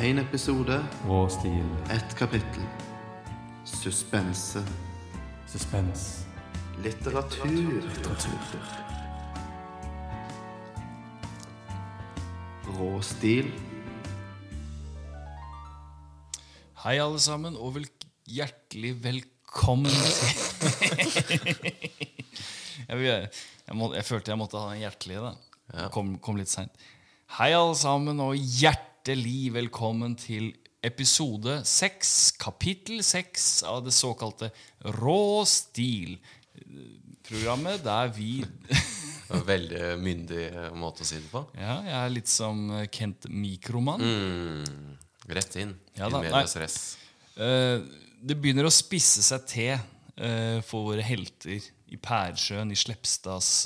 Én episode, Rå stil. ett kapittel. Suspense. Suspens. Litteratur. Rå stil. Hei, alle sammen, og vel hjertelig velkommen til jeg, jeg, må, jeg følte jeg måtte ha den hjertelige, da. Kom, kom litt seint. Hei, alle sammen, og hjertelig velkommen til episode seks, kapittel seks av det såkalte Rå stil. Programmet der vi Veldig myndig eh, måte å si det på. Ja, jeg er litt som eh, Kent Mikroman. Mm, rett inn. Ja I medias nei. res. Eh, det begynner å spisse seg til for våre helter i Pærsjøen, i Slepstads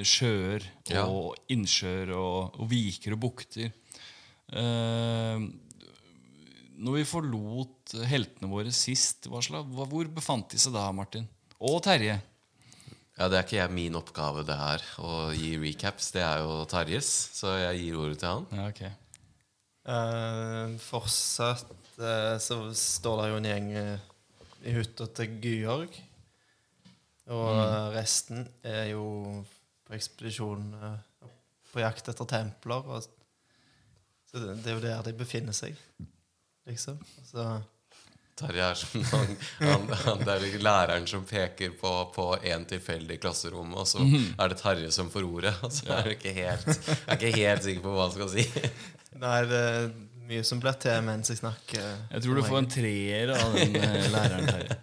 sjøer Ja. og innsjøer og, og viker og bukter. Eh, når vi forlot heltene våre sist, hvor befant de seg da, Martin? Og Terje. Ja, Det er ikke jeg min oppgave det her å gi recaps. Det er jo Terjes, så jeg gir ordet til han. Ja, ok. Eh, fortsatt eh, så står det jo en gjeng eh, i hytta til Georg. Og eh, resten er jo på ekspedisjon eh, på jakt etter templer. Og, så det, det er jo der de befinner seg, liksom. Så Terje er som han, han, han Det er læreren som peker på, på en tilfeldig i klasserommet, og så Mhm. er det Terje som får ordet. Og så er du ikke helt, er ikke helt sikker på hva han skal si. Nei, det er mye som blir til mens jeg snakker. Jeg tror du får en treer av den eh, læreren Terje.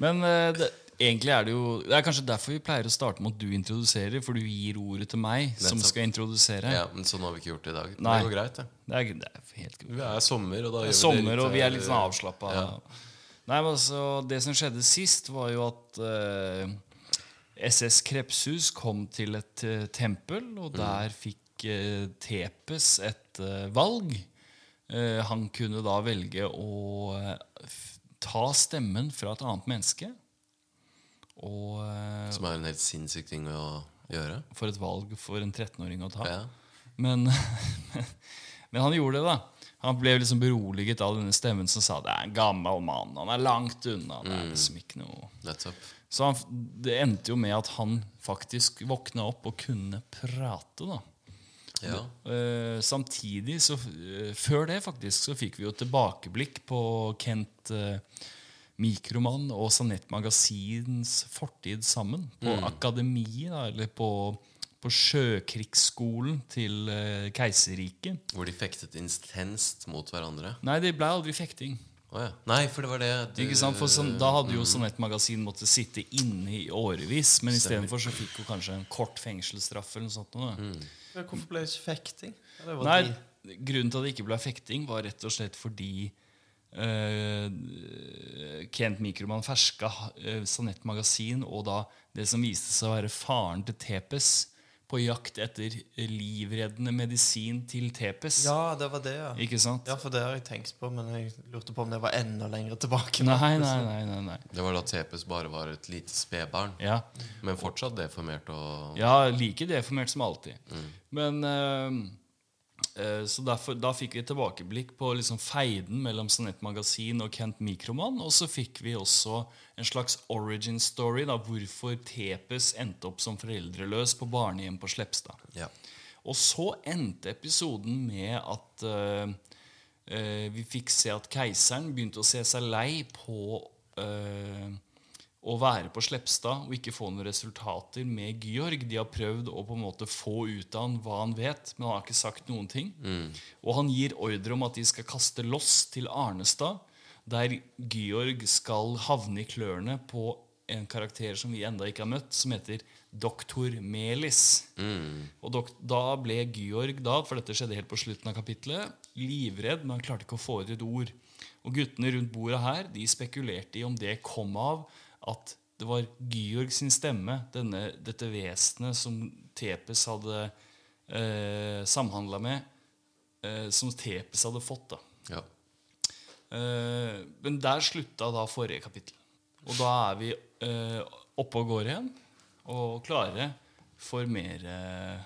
Men eh, det, egentlig er det jo Det er kanskje derfor vi pleier å starte med at du introduserer, for du gir ordet til meg som skal introdusere. Ja, Men sånn har vi ikke gjort det i dag. Nei. Det går greit, det. Det, er, det er helt Vi er sommer, og da gjør sommer, vi det og vi er litt sånn eh, avslappa. ja. Nei, men altså, det som skjedde sist, var jo at uh, SS Krepshus kom til et uh, tempel, og der fikk uh, Tepes et eh, valg. Eh, han kunne da velge å eh, ta stemmen fra et annet menneske. Og eh, Som er en helt sinnssyk ting å gjøre. for et valg for en 13-åring å ta. Ja. Men, men han gjorde det, da. Han ble liksom beroliget av denne stemmen som sa det er en gammel mann. Han er langt unna. Det er liksom ikke noe Så han, det endte jo med at han faktisk våkna opp og kunne prate. da Ja. Eh, samtidig, så, eh, før det faktisk, så fikk vi jo tilbakeblikk på Kent eh, Mikromann og Sanett Magasins fortid sammen. På akademiet, eller på, på sjøkrigsskolen til uh, keiserriket. Hvor de fektet intenst mot hverandre. Nei, det ble aldri fekting. Oh, ja. Nei, for det var det du Ikke sant? For sånn, da hadde jo Sonett Magasin måttet sitte inne i årevis. Men istedenfor så fikk hun kanskje en kort fengselsstraff eller noe sånt. Da. hvorfor ble det ikke fekting? Det Nei, de- grunnen til at det ikke ble fekting, var rett og slett fordi Kent Mikroman ferska uh, Sonett Magasin, og da det som viste seg å være faren til Tepes, på jakt etter livreddende medisin til Tepes. Ja, det var det, ja. Ikke sant? Ja, for det har jeg tenkt på, men jeg lurte på om det var enda lenger tilbake. Nei, nei, nei. nei, nei. Det var da Tepes bare var et lite spedbarn. Ja. Men fortsatt deformert og Ja, like deformert som alltid. Men eh, eh, Så derfor, da fikk vi tilbakeblikk på liksom feiden mellom Sanett Magasin og Kent Mikroman. Og så fikk vi også en slags origin story, da, hvorfor Tepes endte opp som foreldreløs på barnehjem på Slepstad. Ja. Og så endte episoden med at uh, uh, vi fikk se at keiseren begynte å se seg lei på eh, å være på Slepstad og ikke få noen resultater med Georg. De har prøvd å på en måte få ut av han hva han vet, men han har ikke sagt noen ting. Og han gir ordre om at de skal kaste loss til Arnestad, der Georg skal havne i klørne på en karakter som vi enda ikke har møtt, som heter Doktor Melis. Og dok da ble Georg, da, for dette skjedde helt på slutten av kapitlet, livredd, men han klarte ikke å få ut et ord. Og guttene rundt bordet her de spekulerte i om det kom av at det var Georg sin stemme, denne, dette vesenet som Tepes hadde eh, samhandla med, eh, som Tepes hadde fått. da. ja. Eh, men der slutta da forrige kapittel. Og da er vi eh, oppe og går igjen og klare for mer eh,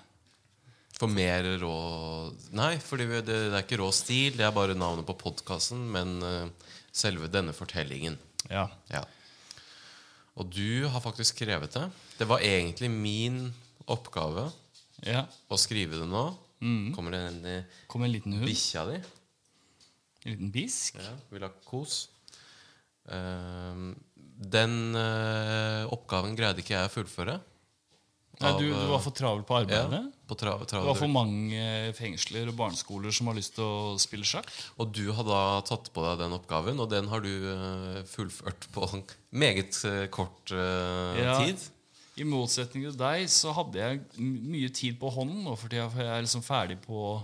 For mer rå Nei, for det, det er ikke rå stil. Det er bare navnet på podkasten, men eh, selve denne fortellingen. Ja. Ja. Og du har faktisk skrevet det. Det var egentlig min oppgave ja. å skrive det nå. Kommer det en eh, Kom en liten hund. bikkja di? En liten bisk. Ja, vil ha kos. Uh, den uh, oppgaven greide ikke jeg å fullføre. Nei, du, du var for travel på arbeidet? Ja, arbeidet. trav, trav, Det var for mange fengsler og barneskoler som har lyst til å spille sjakk. Og du har da tatt på deg den oppgaven, og den har du eh, fullført på meget eh, kort uh, Ja. tid. I motsetning til deg så hadde jeg mye tid på hånden nå for tida, for jeg er liksom ferdig på,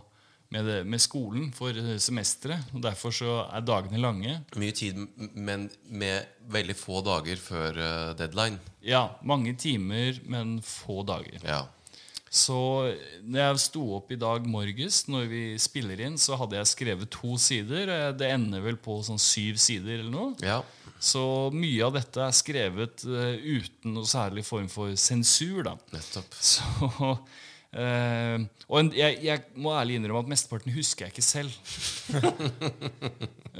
med, det, med skolen for semesteret. Og derfor så er dagene lange. Mye tid, men med veldig få dager før deadline. Ja, mange timer, men få dager. Ja. Så når jeg sto opp i dag morges, når vi spiller inn, så hadde jeg skrevet to sider. Eh, Det ender vel på sånn syv sider eller noe. ja. Så mye av dette er skrevet uh, uten noe særlig form for sensur. da. Nettopp. Så uh, Og en, jeg, jeg må ærlig innrømme at mesteparten husker jeg ikke selv.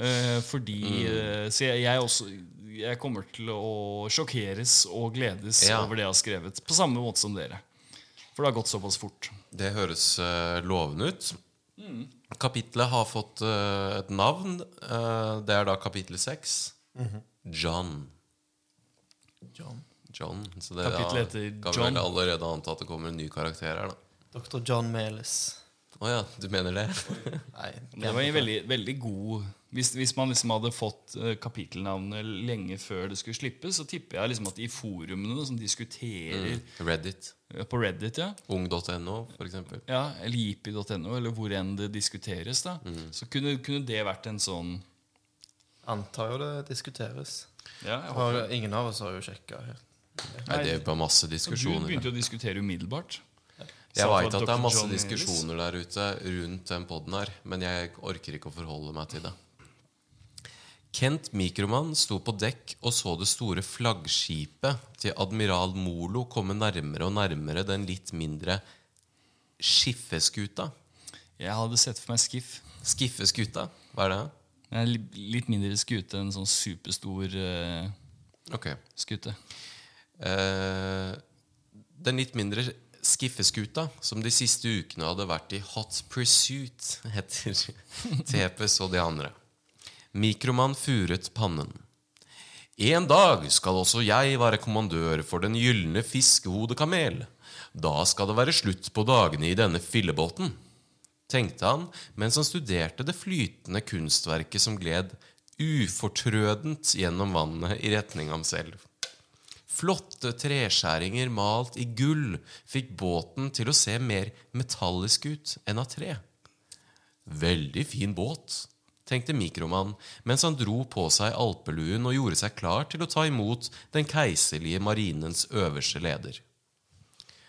uh, fordi eh, Så jeg, jeg også jeg kommer til å sjokkeres og gledes Ja. over det jeg har skrevet. På samme måte som dere. For det har gått såpass fort. Det høres uh, lovende ut. Kapitlet har fått uh, et navn. Uh, det er da kapittel seks. John. John. John. Så det kapitlet heter kan John. vel allerede anta at det kommer en ny karakter her, da. Dr. John Meles. Å ja, du mener det? Nei, Det var en veldig, veldig god Hvis, hvis man liksom hadde fått eh, kapittelnavnet lenge før det skulle slippes, så tipper jeg liksom at i forumene som diskuterer Reddit. eh, på Reddit, ja, Ung.no, for eksempel. ja eller jipi.no, eller hvor enn det diskuteres, da, så kunne, kunne det vært en sånn Antar jo det diskuteres. ja, ingen av oss har jo sjekka. Nei, det er bare masse diskusjoner Du begynte jo å diskutere umiddelbart. Jeg veit at det er masse John diskusjoner der ute rundt den poden her, men jeg orker ikke å forholde meg til det. Kent Mikroman sto på dekk og så det store flaggskipet til admiral Molo komme nærmere og nærmere den litt mindre skiffeskuta. Jeg hadde sett for meg skiff. Skiffeskuta, hva er det? Det er litt mindre skute enn en sånn superstor uh, okay. skute. Uh, den litt mindre skiffeskuta, som de siste ukene hadde vært i hot pursuit, heter Tepes og de andre. Mikroman furet pannen. En dag skal også jeg være kommandør for Den gylne fiskehodekamel. Da skal det være slutt på dagene i denne fillebåten, tenkte han mens han studerte det flytende kunstverket som gled ufortrødent gjennom vannet i retning ham selv. Flotte treskjæringer malt i gull fikk båten til å se mer metallisk ut enn av tre. Veldig fin båt, tenkte mikromann mens han dro på seg alpeluen og gjorde seg klar til å ta imot den keiserlige marinens øverste leder.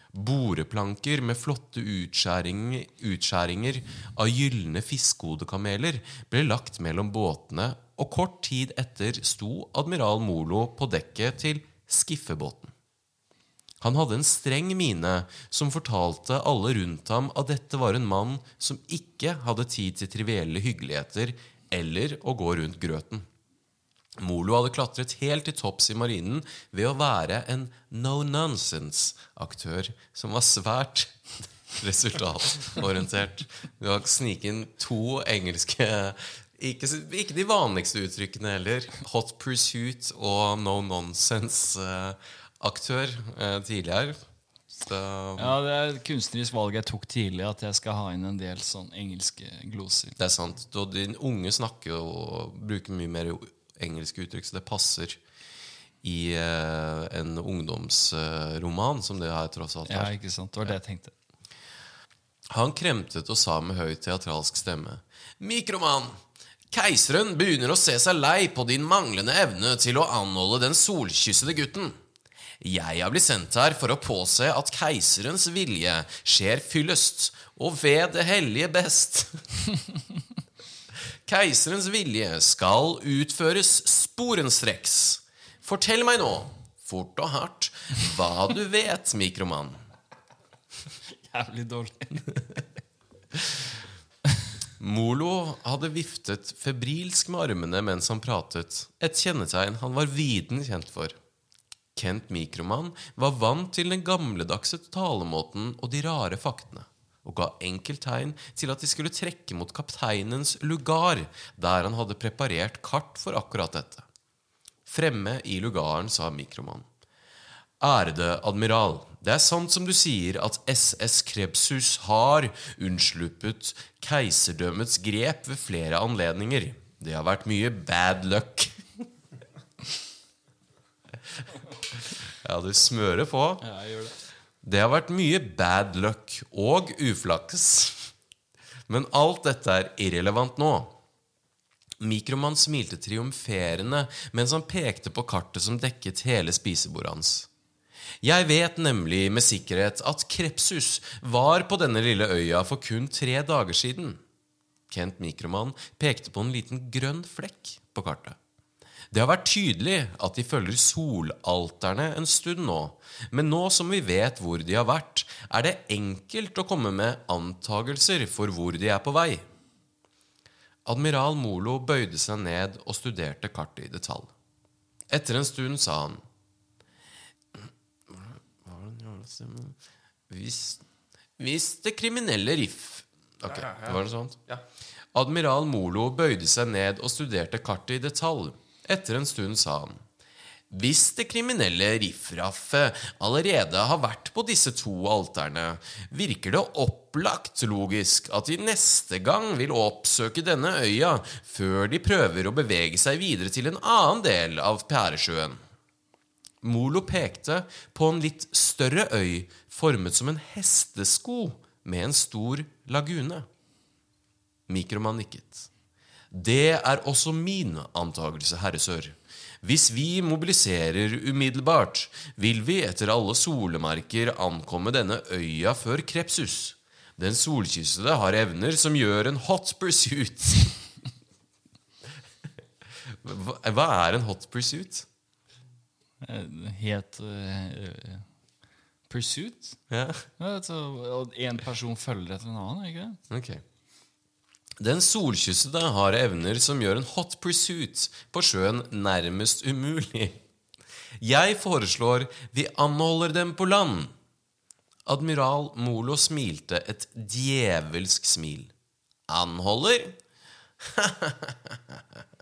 Boreplanker med flotte utskjæringer, utskjæringer av gylne fiskehodekameler ble lagt mellom båtene, og kort tid etter sto admiral Molo på dekket til skiffebåten. Han hadde en streng mine som fortalte alle rundt ham at dette var en mann som ikke hadde tid til trivielle hyggeligheter eller å gå rundt grøten. Molo hadde klatret helt til topps i marinen ved å være en no-nonsense-aktør som var svært resultatorientert. Du har snike inn to engelske ikke, ikke de vanligste uttrykkene heller. Hot pursuit og no nonsense-aktør eh, tidligere. Så, Ja, Det er et kunstnerisk valg jeg tok tidlig, at jeg skal ha inn en del sånn engelske gloser. Det er sant. Og de unge snakker og bruker mye mer engelske uttrykk, så det passer i eh, en ungdomsroman, som det her tross alt Ja, er. ikke sant? Det var det jeg tenkte. Han kremtet og sa med høy teatralsk stemme. Mikroman! Keiseren begynner å se seg lei på din manglende evne til å anholde den solkyssede gutten. Jeg har blitt sendt her for å påse at keiserens vilje skjer fyllest, og ved det hellige best. Keiserens vilje skal utføres sporenstreks. Fortell meg nå, fort og hardt, hva du vet, Mikroman. Jævlig dårlig. Molo hadde viftet febrilsk med armene mens han pratet, et kjennetegn han var viden kjent for. Kent Mikroman var vant til den gamledagse talemåten og de rare faktene, og ga enkelt tegn til at de skulle trekke mot kapteinens lugar, der han hadde preparert kart for akkurat dette. Fremme i lugaren sa Mikroman. Ærede admiral, det er sant som du sier at SS Krebsus har unnsluppet keiserdømmets grep ved flere anledninger. Det har vært mye bad luck. ja, du smører på. Ja, jeg gjør det. Det har vært mye bad luck og uflaks. Men alt dette er irrelevant nå. Mikromann smilte triumferende mens han pekte på kartet som dekket hele spisebordet hans. Jeg vet nemlig med sikkerhet at Krepsus var på denne lille øya for kun tre dager siden. Kent Mikroman pekte på en liten grønn flekk på kartet. Det har vært tydelig at de følger solalterne en stund nå, men nå som vi vet hvor de har vært, er det enkelt å komme med antagelser for hvor de er på vei. Admiral Molo bøyde seg ned og studerte kartet i detalj. Etter en stund sa han Hva var det han gjorde? Stemmen? Hvis, hvis det kriminelle riff Ok, det var noe sånt? Ja. Admiral Molo bøyde seg ned og studerte kartet i detalj. Etter en stund sa han hvis det kriminelle riffraffet allerede har vært på disse to alterne, virker det opplagt logisk at de neste gang vil oppsøke denne øya før de prøver å bevege seg videre til en annen del av Pæresjøen. Molo pekte på en litt større øy formet som en hestesko med en stor lagune. Mikroman nikket. Det er også min antagelse, herre sør. Hvis vi mobiliserer umiddelbart, vil vi etter alle solemerker ankomme denne øya før Krepsus. Den solkyssede har evner som gjør en hot pursuit. Hva er en hot pursuit? Eh, Het uh, Pursuit? Ja, en person følger etter en annen, ikke det? ok. Den solkyssede har evner som gjør en hot pursuit på sjøen nærmest umulig. Jeg foreslår vi anholder dem på land. Admiral Molo smilte et djevelsk smil. Anholder?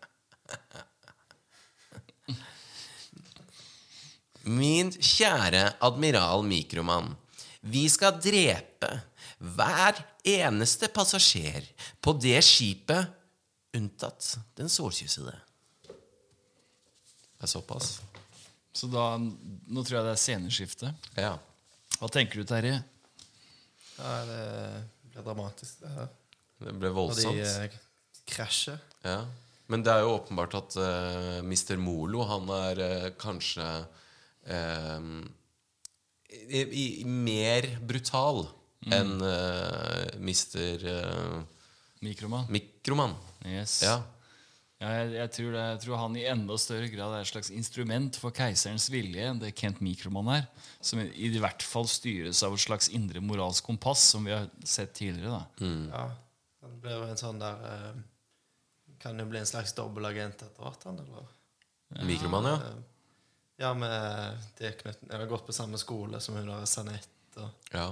Min kjære admiral Mikromann. vi skal drepe hver eneste passasjer på det skipet, unntatt den solkyssede. Det er såpass? Så da, nå tror jeg det er sceneskifte. Ja. Hva tenker du, Terje? ja, det ble dramatisk, det her. Det ble Når de voldsomt. eh, krasjer. Ja. Men det er jo åpenbart at uh, Mr. Molo, han er uh, kanskje eh, i, i, mer brutal enn uh, mister eh, Mikroman? Mikroman. Yes. Ja. Ja, jeg, jeg, tror det, jeg tror han i enda større grad er et slags instrument for keiserens vilje enn det Kent Mikroman er. Som i, i hvert fall styres av et slags indre moralsk kompass, som vi har sett tidligere. da. Ja. Han blir jo en sånn der eh, Kan jo bli en slags dobbelagent etter hvert, han, eller? Mikroman, ja. Eh, Ja, med tilknytning har gått på samme skole som hun der Sanette og ja.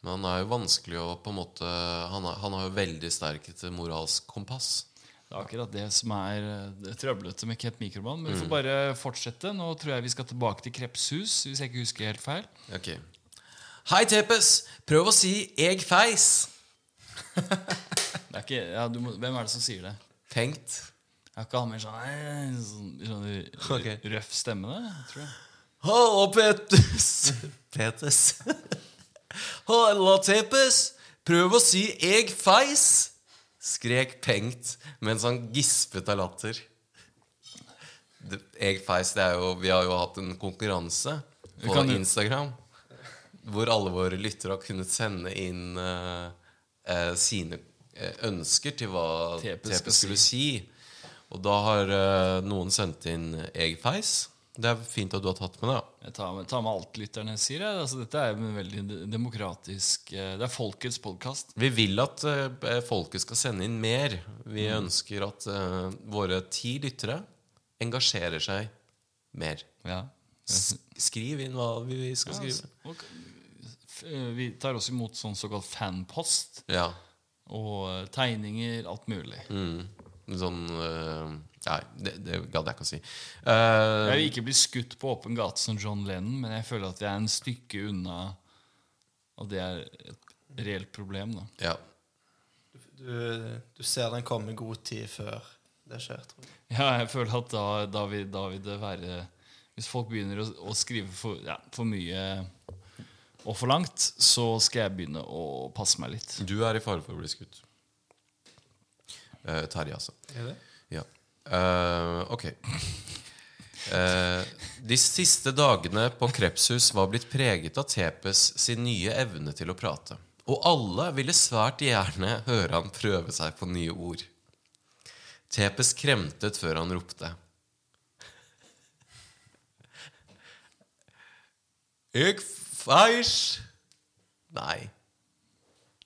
Men han er jo vanskelig å på en måte Han, er, han har jo veldig sterkt moralsk kompass. Det er akkurat det som er eh, det trøblete med Ket Mikroman. Men vi får bare fortsette. Nå tror jeg vi skal tilbake til Krepshus, hvis jeg ikke husker helt feil. Okay. Hei, Tepes! Prøv å si 'eg feis'. Det er ikke, ja, du må, hvem er det som sier det? Tenkt. Jeg har ikke han med sånn, sånn, sånn okay. røff stemme, det, tror jeg. Halla, Petus. Petus. Halla, Tepes. Prøv å si 'eg feis', skrek Pengt mens han gispet av latter. Det- Eg feis, det er jo Vi har jo hatt en konkurranse på Instagram hvor alle våre lyttere har kunnet sende inn uh, uh, sine eh, ønsker til hva Tepes Tepes skulle si. Og da har eh, noen sendt inn 'eg feis'. Det er fint at du har tatt med det. ja. Jeg tar med, tar med alt lytterne sier. Jeg. Altså, dette er jo en veldig de- demokratisk eh, Det er folkets podkast. Vi vil at eh, folket skal sende inn mer. Vi ønsker at eh, våre ti lyttere engasjerer seg mer. Ja. S skriv inn hva vi skal skrive. og, f- eh, vi tar også imot sånn såkalt fanpost. Ja. Og eh, tegninger, alt mulig. Mm. Sånn uh, Nei, det, det gadd jeg ikke å si. Jeg Eh, vil ikke bli skutt på åpen gate som John Lennon, men jeg føler at jeg er en stykke unna at det er et reelt problem. da. ja. Du, du ser den komme god tid før det skjer, tror jeg. Ja, jeg føler at da, da, vil, da vil det være Hvis folk begynner å, å skrive for, ja, for mye og for langt, så skal jeg begynne å passe meg litt. Du er i fare for å bli skutt. Eh, Terje, altså. Er det? Ja. Uh, ok. Uh, de siste dagene på Krepshus var blitt preget av Tepes sin nye evne til å prate. Og alle ville svært gjerne høre han prøve seg på nye ord. Tepes kremtet før han ropte. Jeg feis Nei.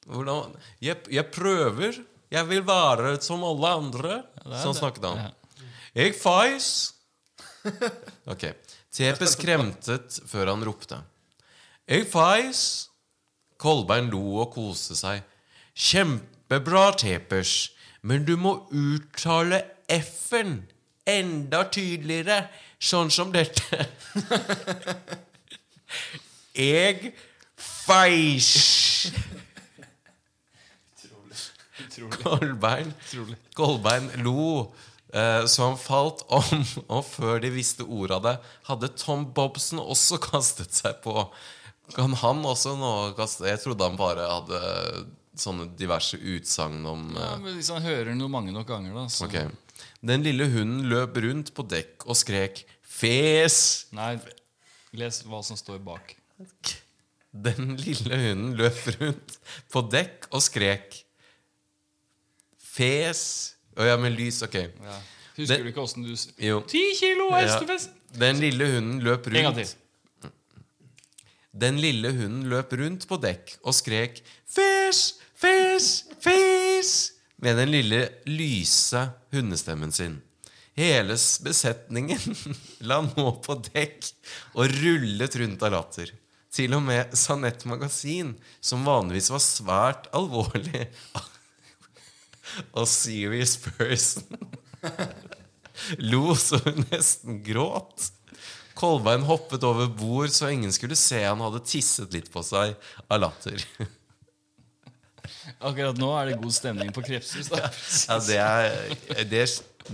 Hvordan jeg, jeg prøver. Jeg vil være som alle andre. sånn snakket han. Ja. Jeg feis. Ok. Tepes kremtet før han ropte. Jeg feis. Kolbein lo og koste seg. Kjempebra, Tepers, men du må uttale F-en enda tydeligere, sånn som dette. Jeg feis. Kolbein, Kolbein lo eh, så han falt om, og før de visste ordet av det, hadde Tom Bobsen også kastet seg på. Kan han også nå kaste Jeg trodde han bare hadde sånne diverse utsagn om Ja, eh, men Hvis han hører noe mange nok ganger, da så. Ok. Den lille hunden løp rundt på dekk og skrek 'fes'. Nei, les hva som står bak. Den lille hunden løp rundt på dekk og skrek 'fes'. Å ja, med lys. Ok. Ja. Husker den, du ikke åssen du Jo. Ti kilo Ja. hestefest! Den lille hunden løp rundt. En gang til. Den lille hunden løp rundt på dekk og skrek 'Fes! Fes! Fes!' med den lille lyse hundestemmen sin. Hele besetningen la nå på dekk og rullet rundt av latter. Til og med Sanett Magasin, som vanligvis var svært alvorlig og serious person, lo så hun nesten gråt. Kolbein hoppet over bord så ingen skulle se han hadde tisset litt på seg av latter. Akkurat nå er det god stemning på Krepshus. Ja, Ja, det er, det,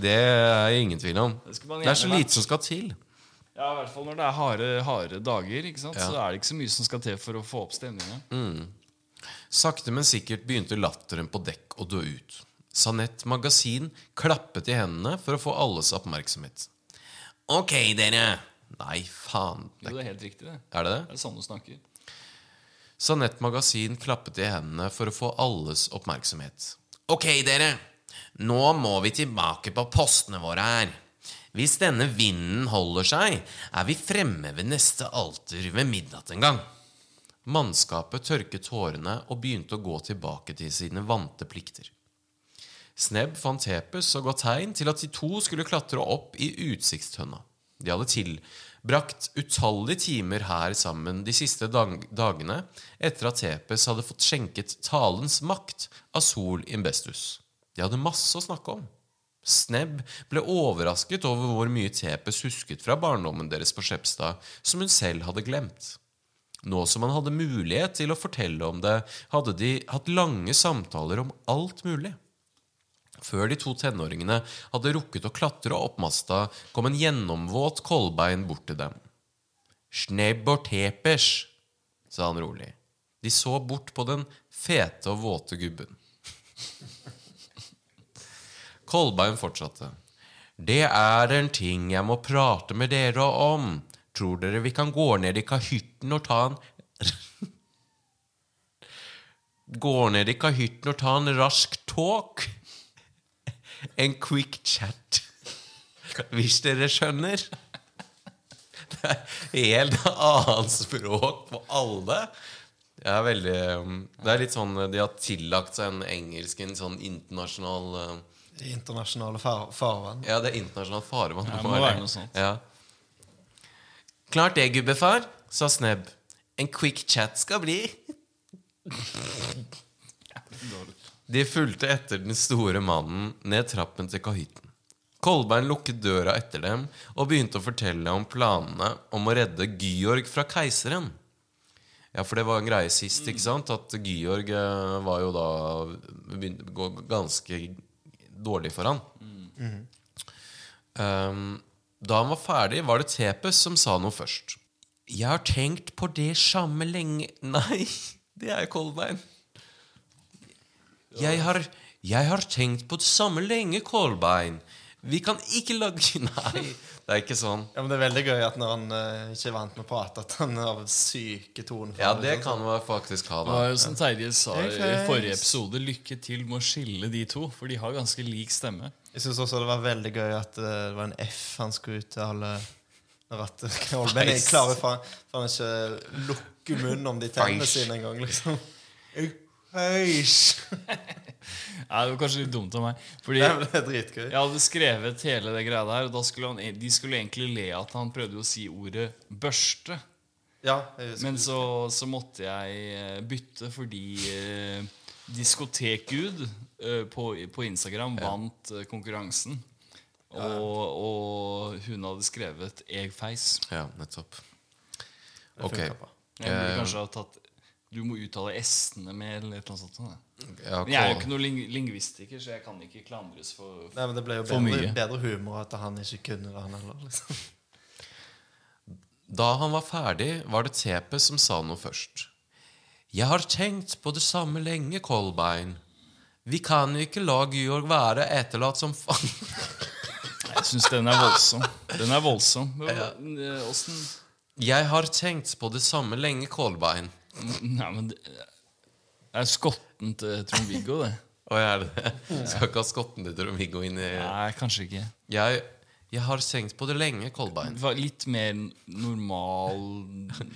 det er ingen tvil om. Det Det er så lite som skal til. Ja, i hvert fall når det er harde, harde dager? Ja. så er det ikke så mye som skal til for å få opp stemninga. Sakte, men sikkert begynte latteren på dekk å dø ut. Sanett Magasin klappet i hendene for å få alles oppmerksomhet. Ok, dere. Nei, faen. Jo, det er helt riktig, det. Er det det? Det er sånn du snakker. Sanett Magasin klappet i hendene for å få alles oppmerksomhet. Ok, dere. Nå må vi tilbake på postene våre her. Hvis denne vinden holder seg, er vi fremme ved neste alter ved midnatt en gang. Mannskapet tørket tårene og begynte å gå tilbake til sine vante plikter. Snebb fant Tepes og ga tegn til at de to skulle klatre opp i utsiktstønna. De hadde tilbrakt utallige timer her sammen de siste dag dagene etter at Tepes hadde fått skjenket talens makt av Sol Imbestus. De hadde masse å snakke om. Snebb ble overrasket over hvor mye Tepes husket fra barndommen deres på Skjepstad, som hun selv hadde glemt. Nå som han hadde mulighet til å fortelle om det, hadde de hatt lange samtaler om alt mulig. Før de to tenåringene hadde rukket å klatre opp masta, kom en gjennomvåt Kolbein bort til dem. Snebb og tepers, sa han rolig. De så bort på den fete og våte gubben. Kolbein fortsatte. Det er en ting jeg må prate med dere om. Tror dere vi kan gå ned i kahytten og ta en Gå ned i kahytten og ta en rask talk? En quick chat. Hvis dere skjønner. Det er helt annet språk på alle. Det er veldig um, Det er litt sånn De har tillagt seg en engelsk, en sånn internasjonal uh, internasjonale far farvann. Ja, det er internasjonalt farvann. Ja, det må være noe sånt. Ja. Klart det, gubbefar, sa Snebb. En quick chat skal bli. De fulgte etter den store mannen ned trappen til kahytten. Kolbein lukket døra etter dem og begynte å fortelle om planene om å redde Georg fra keiseren. Ja, for det var en greie sist, ikke sant? At Georg eh, var jo da begynte å gå ganske dårlig for han. Um, da han var ferdig, var det Tepes som sa noe først. Jeg har tenkt på det samme lenge Nei, det er Kolbein. Jeg har, jeg har tenkt på det samme lenge, Kolbein. Vi kan ikke lage Nei, det er ikke sånn. Ja, men Det er veldig gøy at når han uh, ikke er vant med å prate, at han har syke tonefall. Ja, det liksom. kan man faktisk ha. Det var jo som Terje sa i forrige episode, lykke til med å skille de to. For de har ganske lik stemme. Jeg syns også det var veldig gøy at eh, det var en F han skulle uttale. Når at Kolbein nice. klarer faen for for han ikke lukker munnen om de tennene sine engang, liksom. Ja, det var kanskje litt dumt av meg. Fordi Det er dritgøy. jeg hadde skrevet hele det greia der, og da skulle han, de skulle egentlig le at han prøvde å si ordet 'børste'. Ja, jeg Men så, så måtte jeg eh, bytte fordi eh, Diskotekgud på, på Instagram vant eh, konkurransen. Og, og hun hadde skrevet 'Eg feis'. Ja, nettopp. Ok. Jeg burde Eh, kanskje ha tatt Du må uttale s-ene med eller et eller annet sånt. ja, Men jeg er jo ikke noe ling lingvistiker, så jeg kan ikke klandres for Nei, men Det ble jo bedre, bedre humor at han ikke kunne det, han heller. liksom. Da han var ferdig, var det Tepe som sa noe først. Jeg har tenkt på det samme lenge, Kolbein. Vi kan jo ikke la Georg være etterlatt som faen. Jeg syns den er voldsom. Den er voldsom. Hva- eh, Jeg har tenkt på det samme lenge, Kolbein. Nei, men det det er skotten til Trond-Viggo, det. Å, er det. Skal ikke ha skotten til Trond-Viggo inn i Nei, kanskje ikke. jeg, jeg har tenkt på det lenge, Kolbein. Det var litt mer normal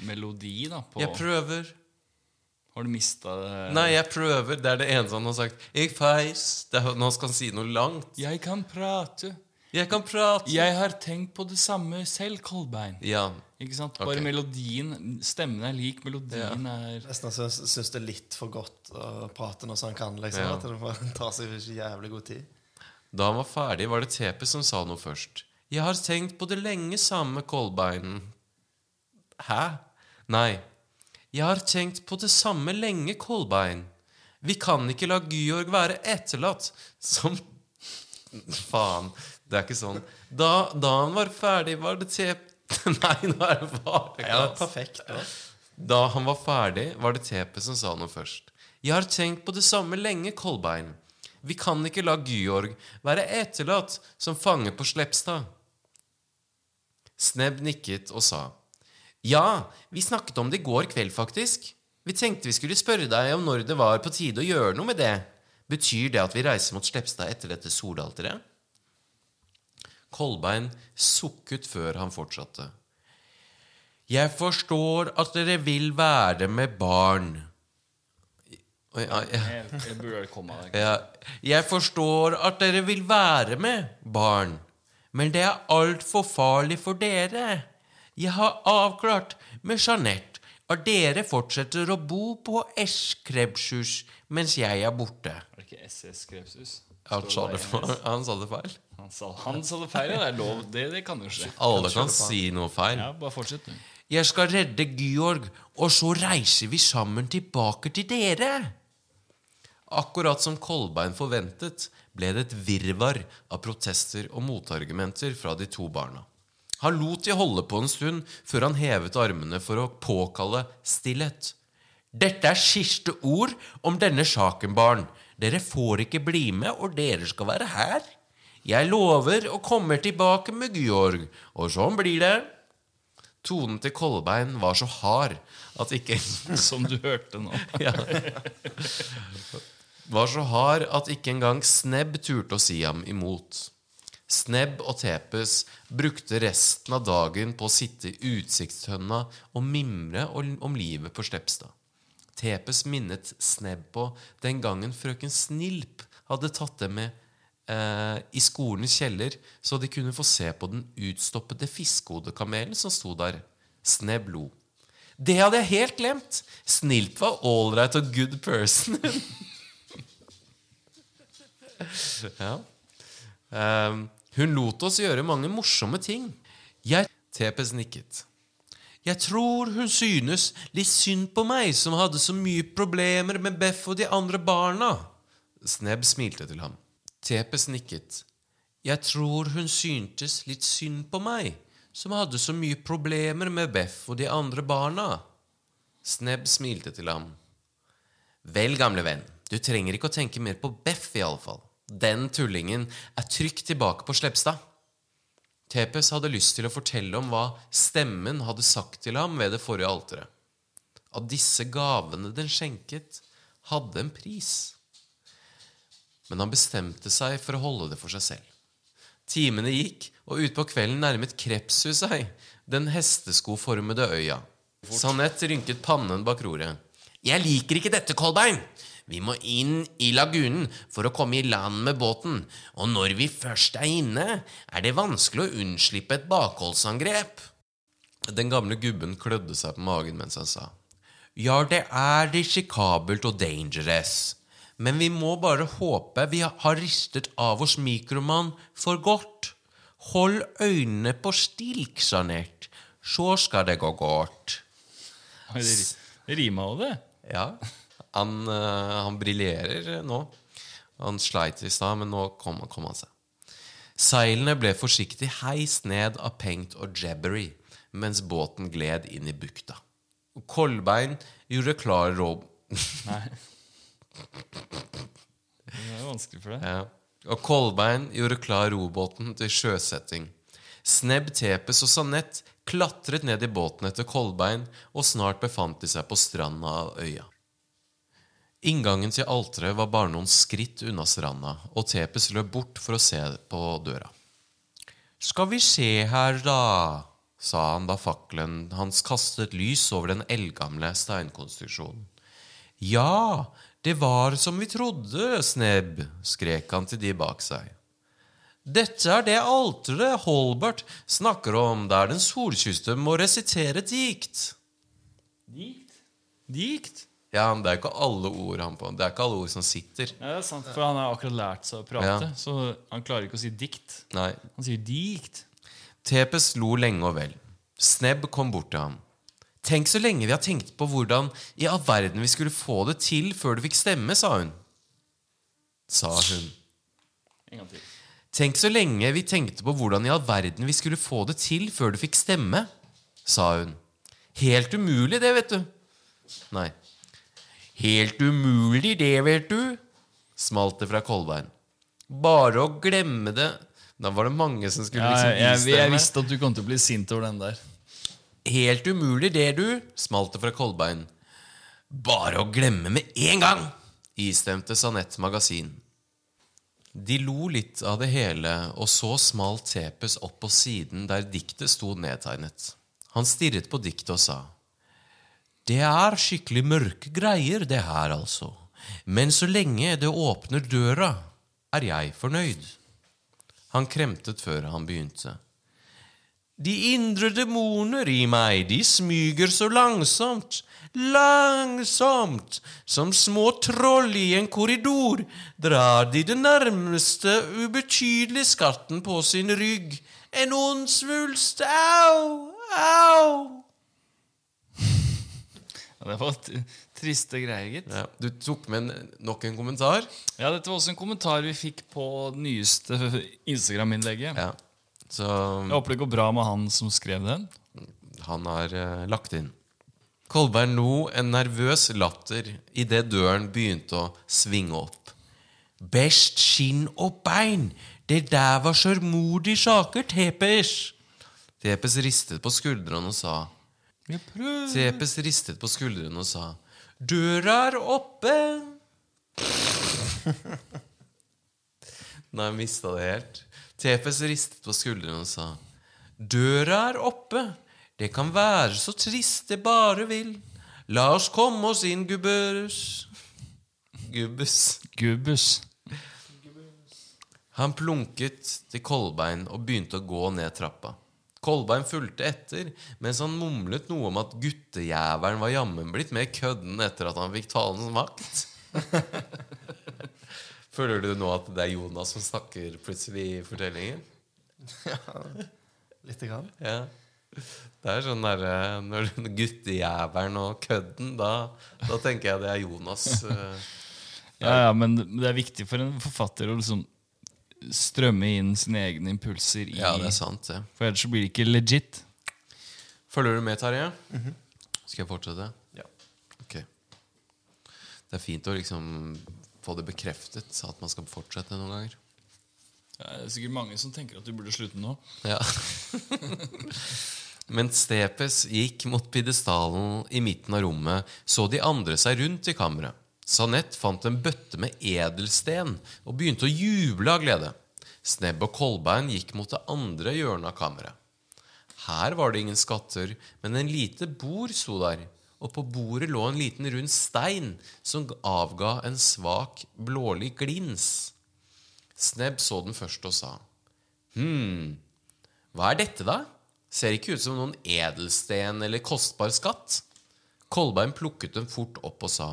melodi, da. På, Jeg prøver. Har du mista det? Nei, jeg prøver. Det er det eneste han har sagt. Jeg feis. Det er, nå skal han si noe langt. Jeg kan prate. Jeg kan prate. Jeg har tenkt på det samme selv, Kolbein. Ja. Ikke sant? Bare okay. melodien Stemmen er lik, melodien er Nesten syns, syns det er litt for godt å prate når han kan. liksom, Ja. At det bare tar seg ikke jævlig god tid. Da han var ferdig, var det Tepe som sa noe først. Jeg har tenkt på det lenge samme, Kolbeinen. Hæ? Nei. Jeg har tenkt på det samme lenge, Kolbein. Vi kan ikke la Georg være etterlatt som Faen. Det er ikke sånn. Da, da han var ferdig, var det te... Nei, nå er det bare Ja, perfekt. Da han var ferdig, var det Tepe som sa noe først. Jeg har tenkt på det samme lenge, Kolbein. Vi kan ikke la Georg være etterlatt som fange på Slepstad. Snebb nikket og sa. Ja, vi snakket om det i går kveld, faktisk. Vi tenkte vi skulle spørre deg om når det var på tide å gjøre noe med det. Betyr det at vi reiser mot Slepstad etter dette solalteret? Kolbein sukket før han fortsatte. Jeg forstår at dere vil være med barn. Ja, ja. Jeg forstår at dere vil være med, barn, men det er altfor farlig for dere. Jeg har avklart med Jeanette at dere fortsetter å bo på S. Krebshus mens jeg er borte. Var det ikke SS Krebshus? Han sa det, han sa det feil. Han sa, han sa det feil, ja. Det er lov. Det, det kan jo skje. Alle kan si noe feil. Ja, bare fortsett, du. Jeg skal redde Georg, og så reiser vi sammen tilbake til dere. Akkurat som Kolbein forventet, ble det et virvar av protester og motargumenter fra de to barna. Han lot de holde på en stund før han hevet armene for å påkalle stillhet. Dette er siste ord om denne saken, barn. Dere får ikke bli med, og dere skal være her. Jeg lover å komme tilbake med Georg, og sånn blir det. Tonen til Kolbein var så hard at ikke Som du hørte nå. ja. Var så hard at ikke engang Snebb turte å si ham imot. Snebb og Tepes brukte resten av dagen på å sitte i utsiktshønna og mimre om livet på Slepstad. Tepes minnet Snebb på den gangen frøken Snilp hadde tatt dem med eh, i skolens kjeller, så de kunne få se på den utstoppede fiskehodekamelen som sto der. Snebb lo. Det hadde jeg helt glemt! Snilp var ålreit og good person. ja. Ehm, hun lot oss gjøre mange morsomme ting. Jeg Tepes nikket. Jeg tror hun synes litt synd på meg som hadde så mye problemer med Beff og de andre barna. Snebb smilte til ham. Tepes nikket. Jeg tror hun syntes litt synd på meg som hadde så mye problemer med Beff og de andre barna. Snebb smilte til ham. Vel, gamle venn, du trenger ikke å tenke mer på Beff fall. Den tullingen er trygt tilbake på Slepstad. Tepes hadde lyst til å fortelle om hva stemmen hadde sagt til ham ved det forrige alteret. At disse gavene den skjenket, hadde en pris. Men han bestemte seg for å holde det for seg selv. Timene gikk, og utpå kvelden nærmet Krepshus seg den hesteskoformede øya. Sanett rynket pannen bak roret. Jeg liker ikke dette, Kolbein. Vi må inn i lagunen for å komme i land med båten, og når vi først er inne, er det vanskelig å unnslippe et bakholdsangrep. Den gamle gubben klødde seg på magen mens han sa. Ja, det er risikabelt og dangerous. Men vi må bare håpe vi har ristet av oss mikromann for godt. Hold øynene på stilk, sanert, Så skal det gå godt. Det rima jo, det. Ja, han, uh, han briljerer nå. Han sleit i stad, men nå kom, kom han seg. Seilene ble forsiktig heist ned av Pengt og Jebbery mens båten gled inn i bukta. Kolbein gjorde klar rob... Nei. Det er vanskelig for deg. Ja. Og Kolbein gjorde klar robåten til sjøsetting. Snebb, Tepes og Sanett klatret ned i båten etter Kolbein, og snart befant de seg på stranda av øya. Inngangen til alteret var bare noen skritt unna stranda, og Tepes løp bort for å se på døra. Skal vi se her, da, sa han da fakkelen hans kastet lys over den eldgamle steinkonstruksjonen. Ja, det var som vi trodde, Snebb, skrek han til de bak seg. Dette er det alteret Holbert snakker om, der den solkysste må resitere dikt. Dikt? Dikt? Ja, men det er ikke alle ord han på. Det er ikke alle ord som sitter. Ja, det er sant, for han har akkurat lært seg å prate, Ja. så han klarer ikke å si dikt. Nei. Han sier dikt. Tepes lo lenge og vel. Snebb kom bort til ham. Tenk så lenge vi har tenkt på hvordan i all verden vi skulle få det til før du fikk stemme, sa hun. Sa hun. En gang til. Tenk så lenge vi tenkte på hvordan i all verden vi skulle få det til før du fikk stemme, sa hun. Helt umulig, det, vet du. Nei. Helt umulig, det, vet du, smalt det fra Kolbein. Bare å glemme det Da var det mange som skulle Ja, liksom jeg, jeg, jeg visste at du kom til å bli sint over den der. Helt umulig det, du, smalt det fra Kolbein. Bare å glemme med en gang, istemte Sanett Magasin. De lo litt av det hele, og så smalt Tepes opp på siden der diktet sto nedtegnet. Han stirret på diktet og sa, Det er skikkelig mørke greier, det her, altså. Men så lenge det åpner døra, er jeg fornøyd. Han kremtet før han begynte. De indre demoner i meg, de smyger så langsomt, langsomt, som små troll i en korridor, drar de den nærmeste ubetydelige skatten på sin rygg. En ond svulst, au, au. Ja, det var triste greier, gitt. Ja, du tok med en, nok en kommentar. Ja, dette var også en kommentar vi fikk på det nyeste Instagram-innlegget. Ja, så Jeg håper det går bra med han som skrev den. han har uh, lagt inn. Kolberg lo en nervøs latter idet døren begynte å svinge opp. Best skinn og bein, det der var sørmodige saker, Tepes. Tepes ristet på skuldrene og sa. Tepes ristet på skuldrene og sa Døra er oppe. Nei, jeg mista det helt. Tepes ristet på skuldrene og sa Døra er oppe. Det kan være så trist det bare vil. La oss komme oss inn, gubbers. Gubbes. Gubbus. Han plunket til Kolbein og begynte å gå ned trappa. Kolbein fulgte etter, mens han mumlet noe om at guttejævelen var jammen blitt mer kødden etter at han fikk talens makt. Føler du nå at det er Jonas som snakker plutselig i fortellingen? Ja, Lite grann. Ja. Det er sånn derre Når guttejævelen og kødden, da, da tenker jeg det er Jonas. eh. Ja, ja, men det er viktig for en forfatter å liksom strømme inn sine egne impulser i Ja, det er sant, det. For ellers så blir det ikke legit. Følger du med, Terje? Skal jeg fortsette? Ja. Ok. Det er fint å liksom få det bekreftet at man skal fortsette noen ganger. Det er sikkert mange som tenker at du burde slutte nå. Ja. Mens Stepes gikk mot pidestallen i midten av rommet, så de andre seg rundt i kammeret. Sanett fant en bøtte med edelsten og begynte å juble av glede. Snebb og Kolbein gikk mot det andre hjørnet av kammeret. Her var det ingen skatter, men en lite bord sto der, og på bordet lå en liten rund stein som avga en svak, blålig glins. Snebb så den først og sa, Hm, hva er dette, da? Ser ikke ut som noen edelsten eller kostbar skatt. Kolbein plukket den fort opp og sa,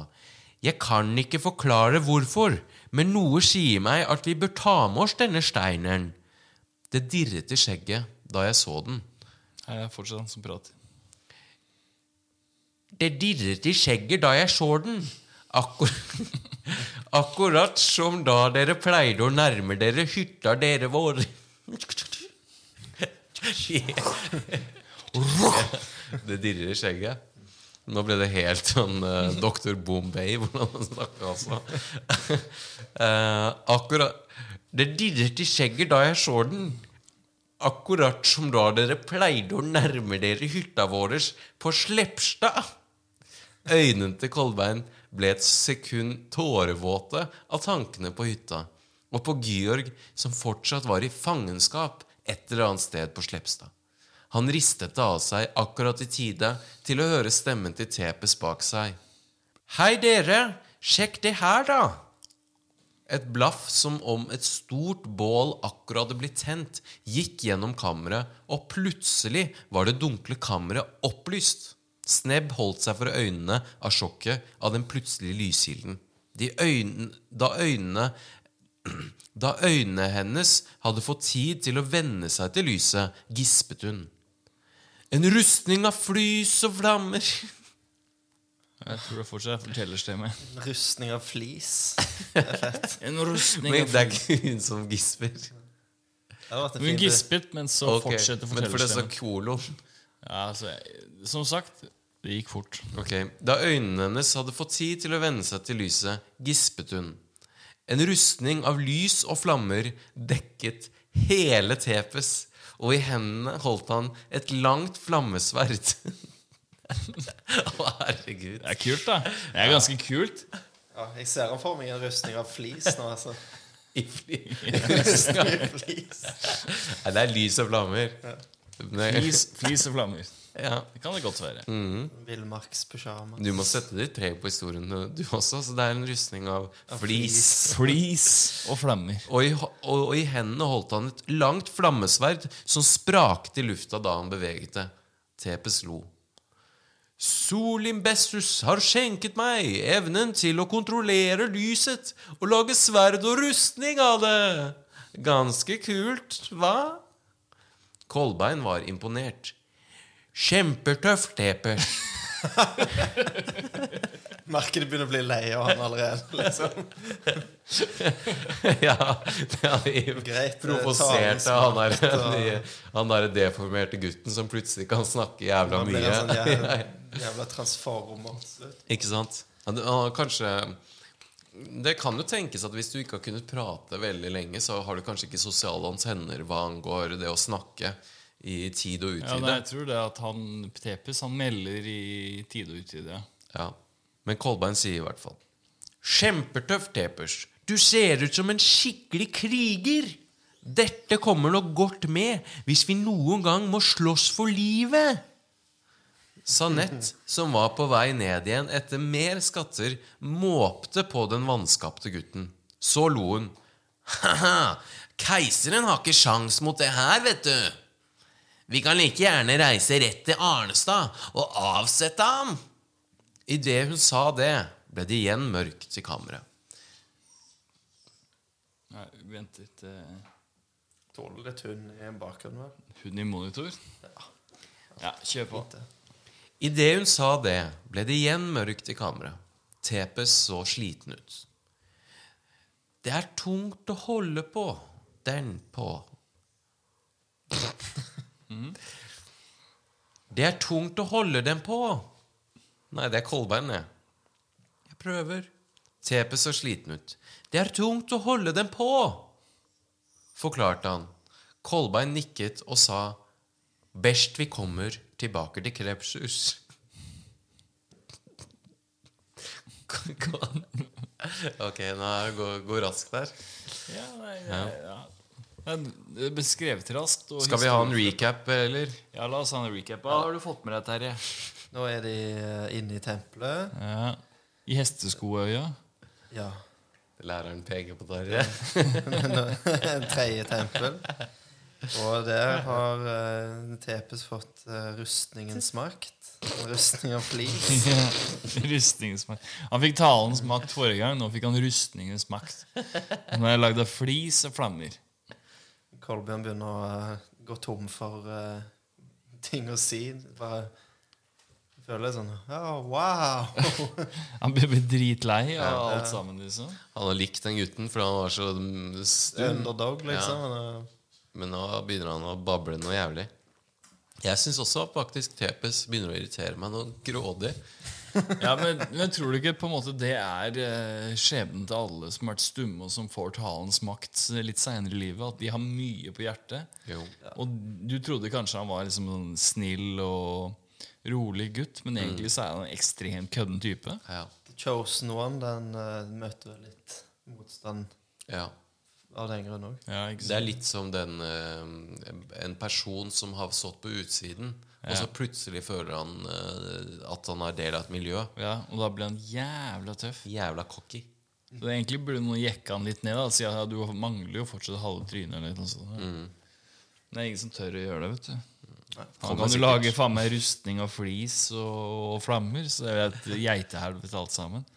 Jeg kan ikke forklare hvorfor, men noe sier meg at vi bør ta med oss denne steinen. Det dirret i skjegget da jeg så den. Jeg er fortsatt han som prater. Det dirret i skjegget da jeg så den. Akkur Akkurat som da dere pleide å nærme dere hytta dere vår. Det dirrer i skjegget. Nå ble det helt sånn uh, Dr. Bombay, hvordan han snakka altså. uh, akkurat Det dirret i skjegget da jeg så den. Akkurat som da dere pleide å nærme dere hytta vår på Slepstad. Øynene til Kolbein ble et sekund tårevåte av tankene på hytta, og på Georg, som fortsatt var i fangenskap et eller annet sted på Slepstad. Han ristet det av seg akkurat i tide til å høre stemmen til Tepes bak seg. Hei, dere! Sjekk det her, da! Et blaff som om et stort bål akkurat hadde blitt tent, gikk gjennom kammeret, og plutselig var det dunkle kammeret opplyst. Snebb holdt seg for øynene av sjokket av den plutselige lyskilden. De øynene, da øynene Da øynene hennes hadde fått tid til å venne seg til lyset, gispet hun. En rustning av flys og flammer. Jeg tror det fortsatt er fortellerstemme. Rustning av flis. En rustning Men av det er ikke hun som gisper. En Hun gispet, men så okay. fortsetter Men for det sa fortellerstemmen. kolon. Ja, altså, som sagt, det gikk fort. Okay. Da øynene hennes hadde fått tid til å venne seg til lyset, gispet hun. En rustning av lys og flammer dekket hele Tepes, og i hendene holdt han et langt flammesverd. Å, herregud. Det er kult, da. Det er ganske kult. Ja, jeg ser for meg en rustning av flis nå, altså. I flis. I flis. Nei, det er lys og flammer. Flis, flis og flammer. Ja. Det kan det godt være. Villmarkspysjamas. Du må sette ditt preg på historien, du også. Så det er en rustning av flis. Flis og flammer. Og i, og, og i hendene holdt han et langt flammesverd som sprakte i lufta da han beveget det. Tepes lo. Solimbestus har skjenket meg evnen til å kontrollere lyset og lage sverd og rustning av det. Ganske kult, hva? Kolbein var imponert. Kjempetøft, Tepes. Merker du begynner å bli lei av han allerede. Liksom. ja, det er eh, provosert av han der, litt nye- han der deformerte gutten som plutselig kan snakke jævla mye. sånn jævla, jævla transformer. Ikke sant? Det- kanskje Det kan jo tenkes at hvis du ikke har kunnet prate veldig lenge, så har du kanskje ikke sosiale antenner hva angår det å snakke i tid og Ja, nei, jeg tror det at han Tepes han melder i tide og utide. ja. Men Kolbein sier i hvert fall Kjempetøft, Tepers. Du ser ut som en skikkelig kriger. Dette kommer nok godt med hvis vi noen gang må slåss for livet. Sanett, som var på vei ned igjen etter mer skatter, måpte på den vanskapte gutten. Så lo hun. Ha-ha, keiseren har ikke sjans mot det her, vet du. Vi kan like gjerne reise rett til Arnestad og avsette ham. Idet hun sa det, ble det igjen mørkt i kammeret. Nei, vent litt. eh, Tåler litt hund i bakgrunnen, her. Hund i monitor? Ja, kjør på. Idet hun sa det, ble det igjen mørkt i kammeret. Tepes så sliten ut. Det er tungt å holde på den på. Det er tungt å holde den på. Nei, det er Kolbein, det. Jeg prøver. Tepes så sliten ut. Det er tungt å holde den på, forklarte han. Kolbein nikket og sa Best vi kommer tilbake til Krepshus. ok, nå går, det raskt der. Ja, nei, ja, ja. Er Beskrevet raskt. og Skal vi ha en recap, eller? Ja, la oss ha en recap. Hva har du fått med deg, Terje? Nå er de eh, inne i tempelet. Ja. I hesteskoøya. Ja. Læreren peker på Terje. Tredje tempel. Og der har uh, Tepes fått uh, rustningens makt. Rustning av flis. Rustningsmakt. Han fikk talens makt forrige gang. Nå fikk han rustningens makt. Nå er jeg lagd av flis og flammer. Kolbjørn begynner å eh, gå tom for uh, ting å si. Bare føler sånn oh, wow! Han blir dritlei av alt sammen. liksom Han har likt den gutten, for han var så stum. Underdog, liksom. Eh, Men nå begynner han å bable noe jævlig. Jeg syns også faktisk Tepes begynner å irritere meg noe grådig. Ja, men, men tror du ikke på en måte det er eh, skjebnen til alle som har vært stumme, og som får talens makt litt seinere i livet? At de har mye på hjertet? Jo. Og du trodde kanskje han var liksom en snill og rolig gutt, men egentlig så er han en ekstremt kødden type. Ja. The Chosen One den uh, møter vel litt motstand ja. av den grunn òg. Ja, Det er litt som den uh, En person som har stått på utsiden, og så plutselig føler han uh, at han er del av et miljø. Ja, og da blir han jævla tøff. Jævla cocky. Så egentlig burde noen jekke han litt ned. Da, og si at ja, du mangler jo fortsatt halve trynet. Eller noe sånt. Men det er ingen som tør å gjøre det. vet du Han kan jo lage faen meg rustning og flis og, og flammer, så det er et geitehelvete alt sammen.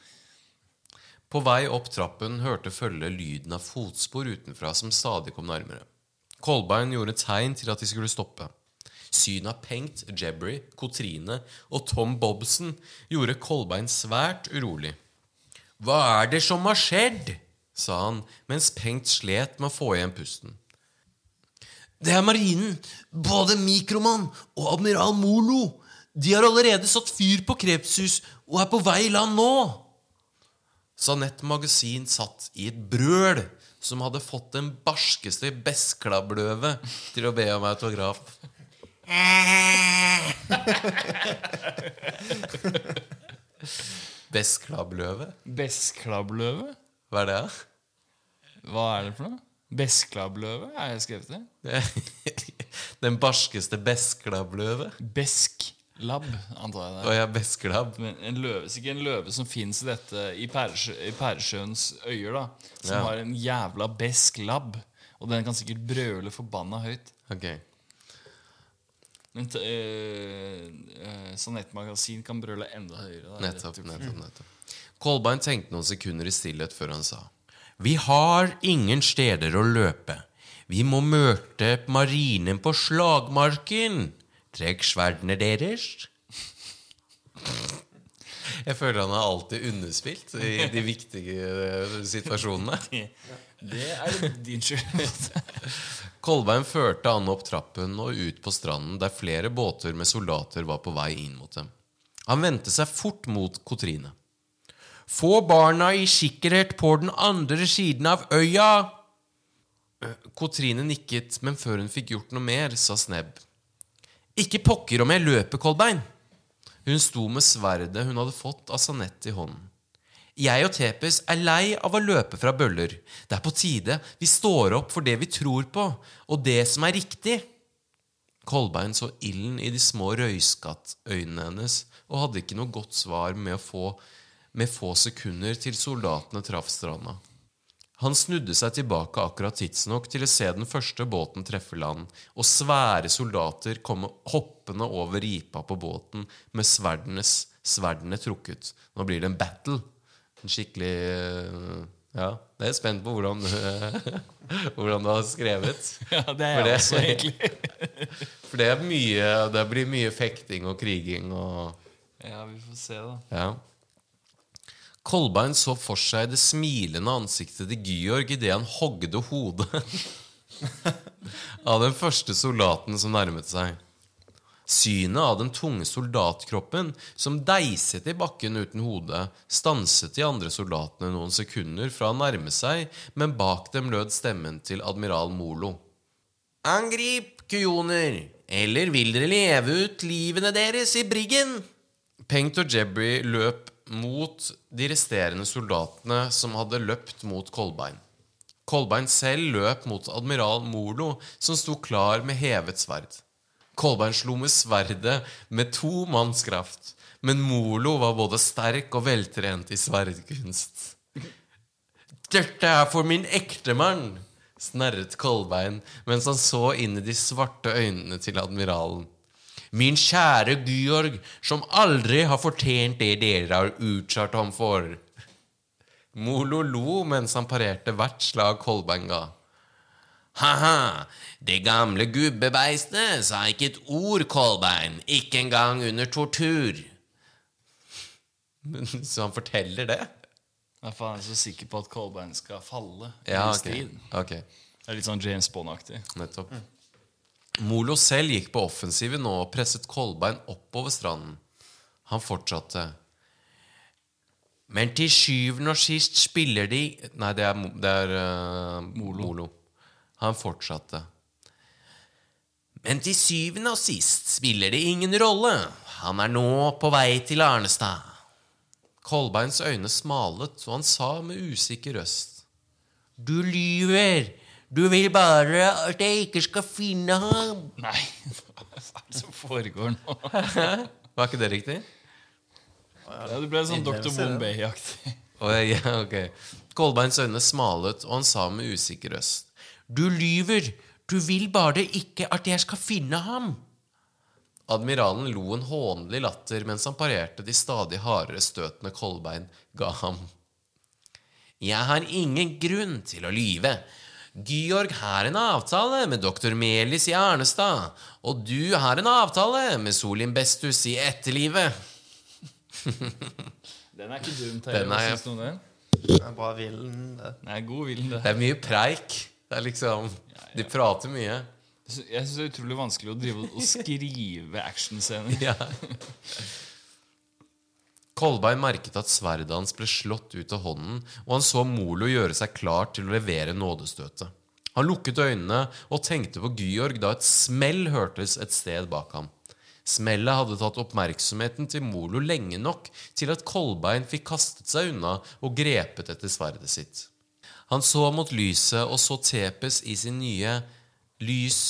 På vei opp trappen hørte følget lyden av fotspor utenfra som stadig kom nærmere. Kolbein gjorde tegn til at de skulle stoppe. Synet av Pengt, Jebry, Kotrine og Tom Bobson gjorde Kolbein svært urolig. Hva er det som har skjedd? sa han mens Pengt slet med å få igjen pusten. Det er marinen. Både Mikroman og admiral Molo. De har allerede satt fyr på Krepshus og er på vei i land nå. Sanett Magasin satt i et brøl som hadde fått den barskeste besklabbløve til å be om autograf. Besklabbløve? Besklabbløve? Hva er det? da? Hva er det for noe? Besklabbløve? Er jeg skrevet det? Den barskeste besklabbløve? Besklabb, antar jeg det. oh, ja, besklabb. Men en løve, ikke en løve som fins i dette i, Pæresjøens øyer, da. Som Ja. har en jævla besklabb. Og den kan sikkert brøle forbanna høyt. Ok. Men t- eh, eh, Sonettmagasin kan brøle enda høyere. Nettopp, nettopp, nettopp. Kolbein tenkte noen sekunder i stillhet før han sa Vi har ingen steder å løpe. Vi må møte marinen på slagmarken. Trekk sverdene deres. Jeg føler han er alltid underspilt i de viktige eh, situasjonene. Det er din skyld. Kolbein førte han opp trappen og ut på stranden, der flere båter med soldater var på vei inn mot dem. Han vendte seg fort mot Kotrine. Få barna i sikkerhet på den andre siden av øya! Kotrine nikket, men før hun fikk gjort noe mer, sa Snebb. Ikke pokker om jeg løper, Kolbein! Hun sto med sverdet hun hadde fått av Sanette i hånden. Jeg og Tepes er lei av å løpe fra bøller. Det er på tide vi står opp for det vi tror på, og det som er riktig. Kolbein så ilden i de små røyskattøynene hennes og hadde ikke noe godt svar med, få, med få sekunder til soldatene traff stranda. Han snudde seg tilbake akkurat tidsnok til å se den første båten treffe land, og svære soldater komme hoppende over ripa på båten med sverdenes, sverdene trukket. Nå blir det en battle. En skikkelig øh, Ja, jeg er spent på hvordan, hvordan du har skrevet. Ja, det er jeg også, egentlig. For det er mye Det blir mye fekting og kriging og Ja, vi får se, da. Ja. Kolbein så for seg det smilende ansiktet til Georg idet han hogde hodet av den første soldaten som nærmet seg. Synet av den tunge soldatkroppen som deiset i bakken uten hode, stanset de andre soldatene noen sekunder fra å nærme seg, men bak dem lød stemmen til admiral Molo. Angrip, kujoner, eller vil dere leve ut livene deres i briggen? Pengt og Jebry løp mot de resterende soldatene som hadde løpt mot Kolbein. Kolbein selv løp mot admiral Molo, som sto klar med hevet sverd. Kolbein slo med sverdet med to manns kraft, men Molo var både sterk og veltrent i sverdkunst. Dette er for min ektemann, snerret Kolbein mens han så inn i de svarte øynene til admiralen. Min kjære Georg, som aldri har fortjent det dere har utsatt ham for. Molo lo mens han parerte hvert slag Kolbein ga. Ha-ha, det gamle gubbebeistet sa ikke et ord, Kolbein, ikke engang under tortur. Så han forteller det? Ja, for han er så sikker på at Kolbein skal falle Ja, okay. ok. Det er litt sånn James Bond-aktig. Nettopp. Molo selv gikk på offensiven nå og presset Kolbein oppover stranden. Han fortsatte. Men til syvende og sist spiller de Nei, det er, det er eh, Molo. Han fortsatte. Men til syvende og sist spiller det ingen rolle. Han er nå på vei til Arnestad. Kolbeins øyne smalet, og han sa med usikker røst. Du lyver! Du vil bare at jeg ikke skal finne ham. Nei, hva er det som foregår nå? Var ikke det riktig? Ja, det ble sånn Dr. Bombay-aktig. Oh, ja, okay. Kolbeins øyne smalet, og han sa med usikker røst. Du lyver! Du vil bare ikke at jeg skal finne ham. Admiralen lo en hånlig latter mens han parerte de stadig hardere støtene Kolbein ga ham. Jeg har ingen grunn til å lyve. Georg har en avtale med doktor Melis i Arnestad, og du har en avtale med Solim Bestus i etterlivet. Den er ikke dum, Terje. Den Hva syns du om den? Det er bra villen, det. Er god villen, det. Det er mye preik. Det er liksom De prater mye. Jeg syns det er utrolig vanskelig å drive og skrive actionscener. Ja. Kolbein merket at sverdet hans ble slått ut av hånden, og han så Molo gjøre seg klar til å levere nådestøtet. Han lukket øynene og tenkte på Georg da et smell hørtes et sted bak ham. Smellet hadde tatt oppmerksomheten til Molo lenge nok til at Kolbein fikk kastet seg unna og grepet etter sverdet sitt. Han så mot lyset og så Tepes i sin nye lys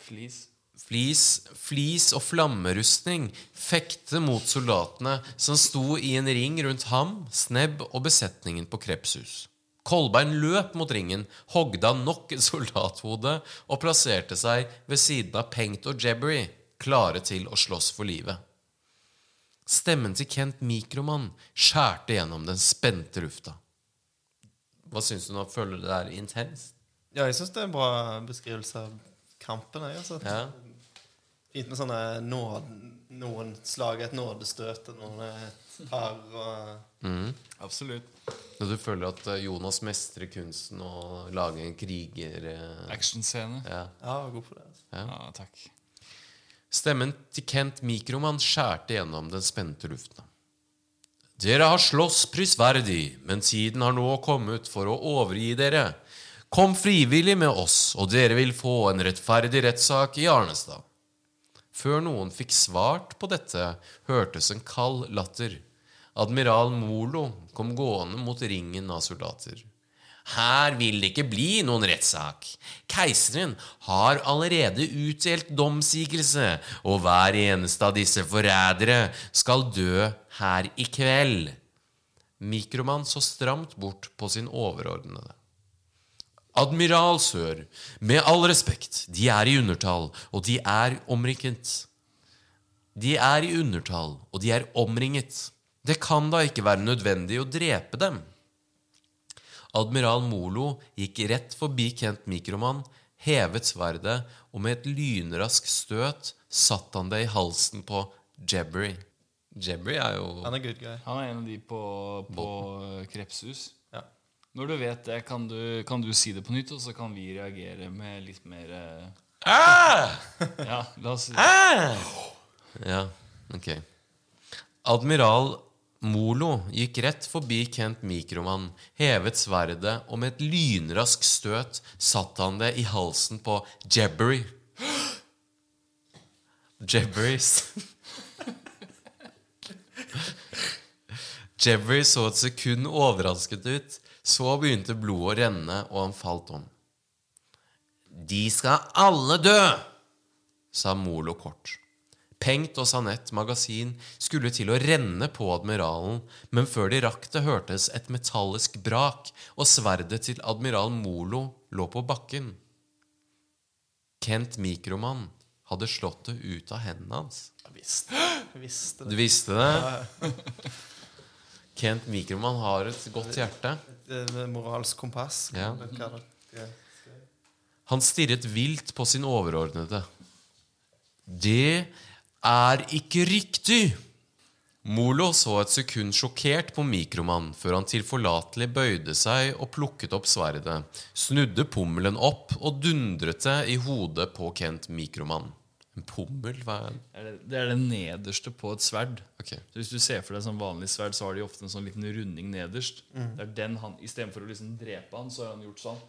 Flis. Flis, flis og flammerustning fekte mot soldatene som sto i en ring rundt ham, Snebb og besetningen på Krepshus. Kolbein løp mot ringen, hogde av nok et soldathode og plasserte seg ved siden av Pengt og Jebbery, klare til å slåss for livet. Stemmen til Kent Mikroman skjærte gjennom den spente lufta. Hva syns du nå? Føler du det er intenst? Ja, jeg syns det er en bra beskrivelse av kampen. Jeg, altså. Ja. Fint med sånne nåd, noen slag et nådestøt, og noen et par og Absolutt. Og du føler at eh, Jonas mestrer kunsten å lage en kriger... eh, Actionscene. Ja. Ja, god på det. Altså. Ja, takk. Stemmen til Kent Mikroman skjærte gjennom den spente lufta. Dere har slåss prisverdig, men tiden har nå kommet for å overgi dere. Kom frivillig med oss, og dere vil få en rettferdig rettssak i Arnestad. Før noen fikk svart på dette, hørtes en kald latter. Admiral Molo kom gående mot ringen av soldater. Her vil det ikke bli noen rettssak. Keiseren har allerede utdelt domsigelse, og hver eneste av disse forrædere skal dø her i kveld. Mikroman så stramt bort på sin overordnede. Admiral Sør, med all respekt, de er i undertall, og de er omringet. De er i undertall, og de er omringet. Det kan da ikke være nødvendig å drepe dem. Admiral Molo gikk rett forbi Kent Mikroman, hevet sverdet, og med et lynrask støt satt han det i halsen på Jebbery. Jebbery er jo Han er good guy. Han er en av de på, på krepshus. Ja. Når du vet det, kan du, kan du si det på nytt, og så kan vi reagere med litt mer eh, ah! Ja, la oss Ja, ok. Admiral Molo gikk rett forbi Kent Mikroman, hevet sverdet, og med et lynrask støt satt han det i halsen på Jebbery. Jebberys Jebbery så et sekund overrasket ut. Så begynte blodet å renne, og han falt om. De skal alle dø, sa Molo kort. Pengt og Sanett magasin skulle til å renne på admiralen, men før de rakk det, hørtes et metallisk brak, og sverdet til admiral Molo lå på bakken. Kent Mikroman hadde slått det ut av hendene hans. Jeg visste, jeg visste Du visste det? Kent Mikroman har et godt hjerte. Et er moralsk kompass. Det? Ja. Han stirret vilt på sin overordnede. Det er ikke riktig! Molo så et sekund sjokkert på Mikroman før han tilforlatelig bøyde seg og plukket opp sverdet, snudde pommelen opp og dundret det i hodet på Kent Mikroman. En pommel? Hva er det? Det, er det nederste på et sverd. Okay. Så Hvis du ser for deg sånn vanlig sverd, så har de ofte en sånn liten runding nederst. Det er den han, Istedenfor å liksom drepe han, så har han gjort sånn.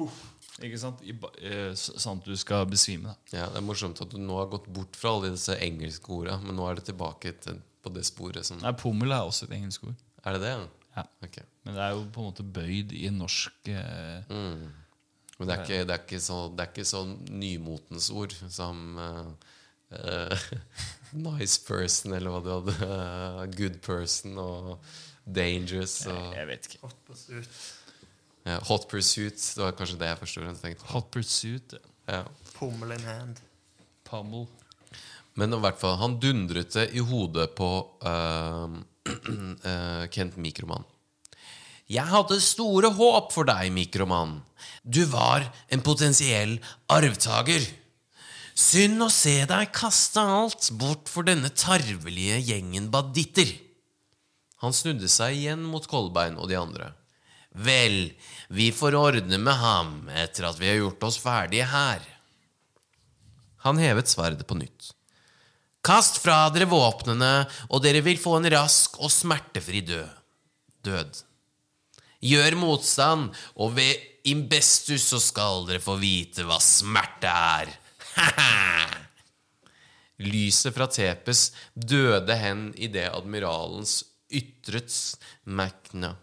Boff, ikke sant? I, ba- eh, sånn at du skal besvime. Da. Ja, Det er morsomt at du nå har gått bort fra alle disse engelske ordene, men nå er det tilbake til, på det sporet som Nei, Pommel er også et engelsk ord. Er det det? Ja. Okay. Men det er jo på en måte bøyd i norsk eh, Men det er ikke, det er ikke, så, det er ikke sånn nymotens ord som uh, eh, nice person, eller hva du hadde. eh, good person og dangerous og Jeg vet ikke. Hot pursuit. ja, hot pursuit. Det var kanskje det jeg først tenkte på. Hot pursuit. Ja. Pommel in hand. Pummel. Men i hvert fall, han dundret det i hodet på uh, eh, Kent Mikroman. Jeg hadde store håp for deg, Mikroman. Du var en potensiell arvtaker. Synd å se deg kaste alt bort for denne tarvelige gjengen banditter. Han snudde seg igjen mot Kolbein og de andre. Vel, vi får ordne med ham etter at vi har gjort oss ferdige her. Han hevet sverdet på nytt. Kast fra dere våpnene, og dere vil få en rask og smertefri død. død. Gjør motstand, og ved imbestus så skal dere få vite hva smerte er. Lyset fra Tepes døde hen idet admiralens ytret Macna.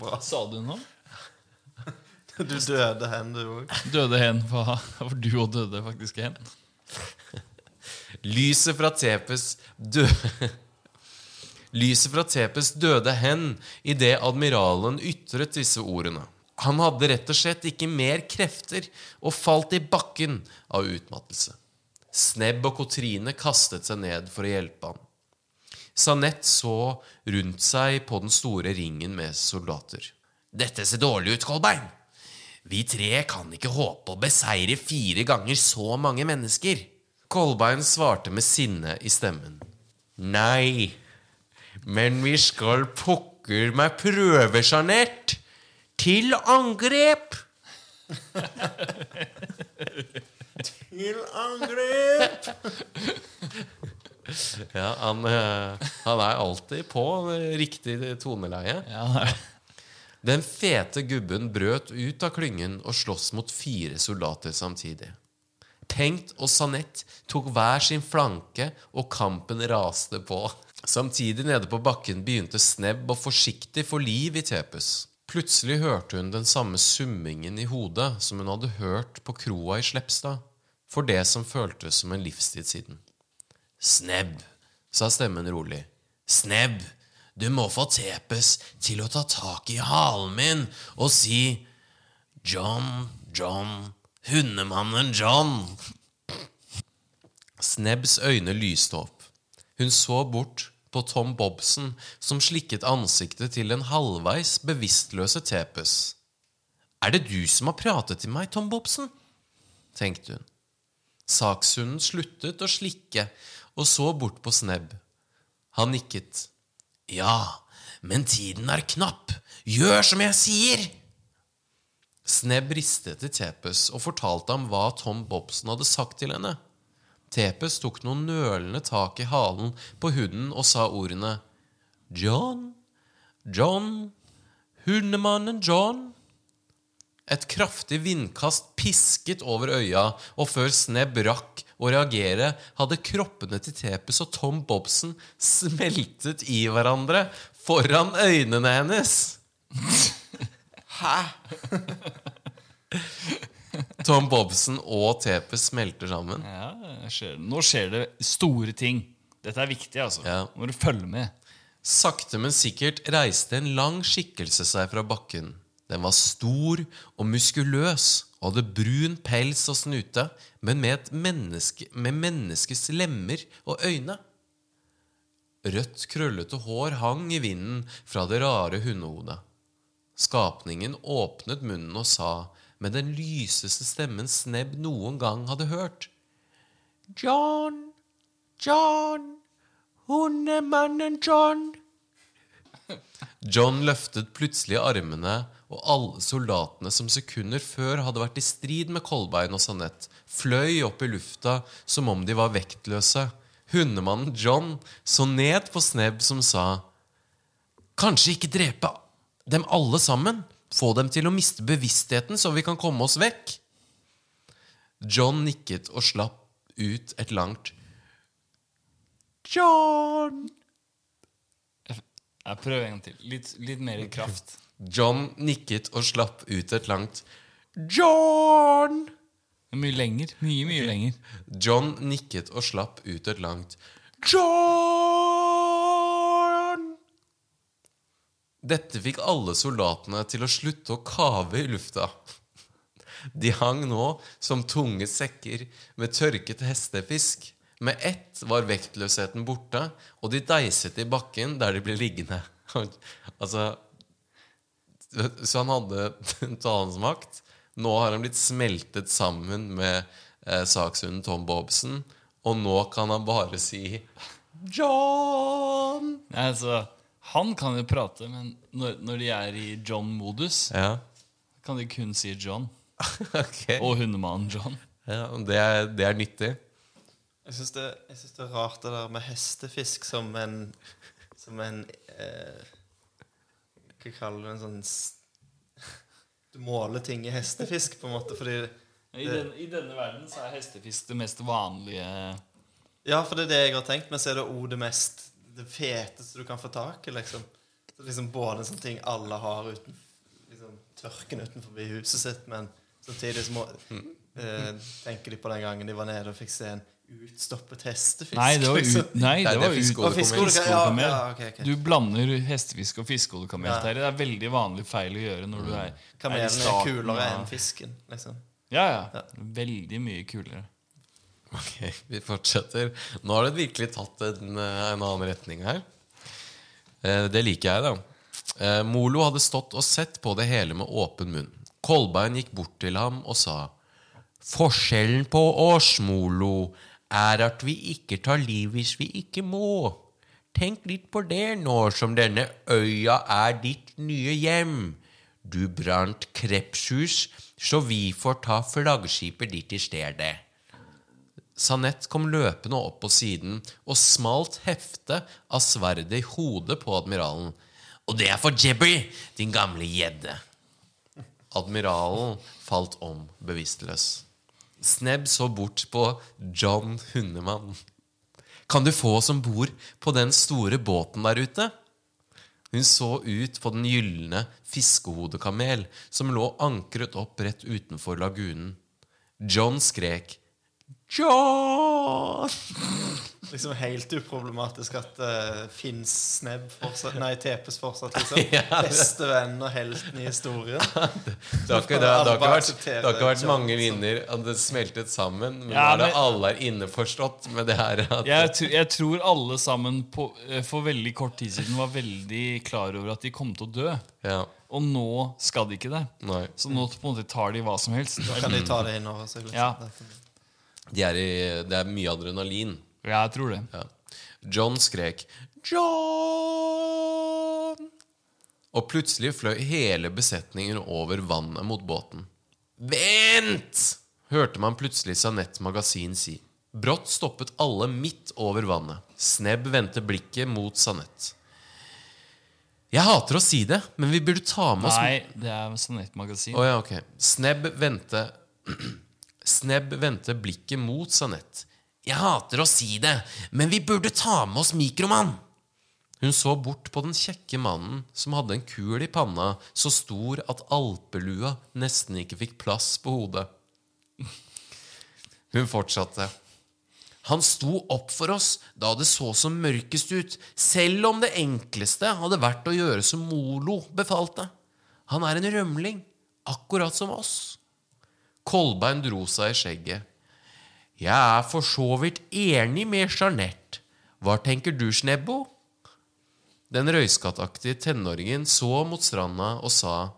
Bra. Sa du noe? Du døde hen, du òg. Døde hen. Hva? For du òg døde faktisk hen. Lyset fra Tepes døde Lyset fra Tepes døde hen idet admiralen ytret disse ordene. Han hadde rett og slett ikke mer krefter og falt i bakken av utmattelse. Snebb og Kotrine kastet seg ned for å hjelpe ham. Sanett så rundt seg på den store ringen med soldater. Dette ser dårlig ut, Kolbein. Vi tre kan ikke håpe å beseire fire ganger så mange mennesker. Kolbein svarte med sinne i stemmen. Nei, men vi skal pokker meg prøve, Jeanette. Til angrep! Til angrep! Ja, han, eh, han er alltid på riktig toneleie. Ja, Den fete gubben brøt ut av klyngen og sloss mot fire soldater samtidig. Pengt og Sanett tok hver sin flanke, og kampen raste på. Samtidig nede på bakken begynte Snebb å forsiktig få liv i Tepes. Plutselig hørte hun den samme summingen i hodet som hun hadde hørt på kroa i Slepstad, for det som føltes som en livstid siden. Snebb, sa stemmen rolig. Snebb, du må få Tepes til å ta tak i halen min og si John, John, hundemannen John. Snebbs øyne lyste opp. Hun så bort på Tom Bobson, som slikket ansiktet til den halvveis bevisstløse Tepes. Er det du som har pratet til meg, Tom Bobson? tenkte hun. Sakshunden sluttet å slikke og så bort på Snebb. Han nikket. Ja, men tiden er knapp. Gjør som jeg sier! Snebb ristet til Tepes og fortalte ham hva Tom Bobson hadde sagt til henne. Tepes tok noe nølende tak i halen på hunden og sa ordene John, John, hundemannen John. Et kraftig vindkast pisket over øya, og før Snebb rakk å reagere, hadde kroppene til Tepes og Tom Bobson smeltet i hverandre foran øynene hennes. Hæ? Tom Bobson og Tepes smelter sammen. Ja, skjer. Nå skjer det store ting. Dette er viktig, altså. Ja. Nå må du følge med. Sakte, men sikkert reiste en lang skikkelse seg fra bakken. Den var stor og muskuløs og hadde brun pels og snute, men med et menneske, med menneskets lemmer og øyne. Rødt, krøllete hår hang i vinden fra det rare hundehodet. Skapningen åpnet munnen og sa med den lyseste stemmen Snebb noen gang hadde hørt. John, John, hundemannen John. John løftet plutselig armene, og alle soldatene som sekunder før hadde vært i strid med Kolbein og Sanett, fløy opp i lufta som om de var vektløse. Hundemannen John så ned på Snebb, som sa Kanskje ikke drepe dem alle sammen? Få dem til å miste bevisstheten, så vi kan komme oss vekk? John nikket og slapp ut et langt John! Jeg prøver en gang til. Litt, litt mer kraft. John nikket og slapp ut et langt John! Mye lenger. Mye, mye lenger. John nikket og slapp ut et langt John! Dette fikk alle soldatene til å slutte å kave i lufta. De hang nå som tunge sekker med tørket hestefisk. Med ett var vektløsheten borte, og de deiset i bakken der de ble liggende. altså Så han hadde talensmakt. Nå har han blitt smeltet sammen med eh, sakshunden Tom Bobson, og nå kan han bare si John! Nei, altså, han kan jo prate, men når, når de er i John-modus, Ja, kan de kun si John. ok. Og hundemannen John. Ja, det, er, det er nyttig. Jeg syns det, jeg synes det er rart det der med hestefisk som en Som en eh, Hva kaller du en sånn Du måler ting i hestefisk, på en måte, fordi I, den, I denne verden så er hestefisk det mest vanlige Ja, for det er det jeg har tenkt, men så er det òg det mest Det feteste du kan få tak i, liksom. Så liksom både sånne ting alle har uten liksom, tørken utenfor huset sitt, men samtidig så må, eh, tenker de på den gangen de var nede og fikk se en utstoppet hestefisk. Nei, det var, liksom. ut, nei, det var er ut. Ja. Du blander hestefisk og fiskehodekamel. Ja. Det er veldig vanlig feil å gjøre når du er, er i Kamelen er starten kulere enn fisken, liksom. Ja, ja. Veldig mye kulere. Ok, vi fortsetter. Nå har det virkelig tatt en, en annen retning her. Eh, Det liker jeg, da. Eh, Molo hadde stått og sett på det hele med åpen munn. Kolbein gikk bort til ham og sa Forskjellen på oss, Molo, er at vi ikke tar liv hvis vi ikke må. Tenk litt på det nå som denne øya er ditt nye hjem. Du brant krepshus, så vi får ta flaggskipet ditt i stedet. Sanett kom løpende opp på siden og smalt heftet av sverdet i hodet på admiralen. Og det er for Jebby, din gamle gjedde. Admiralen falt om bevisstløs. Snebb så bort på John Hundemann. Kan du få oss om bord på den store båten der ute? Hun så ut på den gylne fiskehodekamel som lå ankret opp rett utenfor lagunen. John skrek. John! Liksom helt uproblematisk at uh, Finns Snebb fortsatt Nei, Tepes fortsatt, liksom. Ja, det- Bestevenn og helten i historien. Det har ikke, det, har- det har ikke vært, det har ikke vært mange vinner at det smeltet sammen, men nå er det men- alle er innforstått med det her at Jeg, tr jeg tror alle sammen på, eh, for veldig kort tid siden var veldig klar over at de kom til å dø. Ja, Og nå skal de ikke det. nei. Så nå på en måte tar de hva som helst. Kan de ta det innover seg? Liksom. Ja. De er i, det er mye adrenalin. Ja, jeg tror det. Ja. John skrek 'John!' Og plutselig fløy hele besetningen over vannet mot båten. 'Vent!' hørte man plutselig Sanett Magasin si. Brått stoppet alle midt over vannet. Snebb vendte blikket mot Sanett. 'Jeg hater å si det, men vi burde ta med oss Nei, det er Sanett Magasin. Oh, ja, ok. Snebb vendte Snebb vendte blikket mot Sanett. Jeg hater å si det, men vi burde ta med oss Mikromann. Hun så bort på den kjekke mannen som hadde en kul i panna så stor at alpelua nesten ikke fikk plass på hodet. Hun fortsatte. Han sto opp for oss da det så som mørkest ut, selv om det enkleste hadde vært å gjøre som Molo befalte. Han er en rømling, akkurat som oss. Kolbein dro seg i skjegget. Jeg er for så vidt enig med Jeanette. Hva tenker du, Snebbo? Den røyskattaktige tenåringen så mot stranda og sa,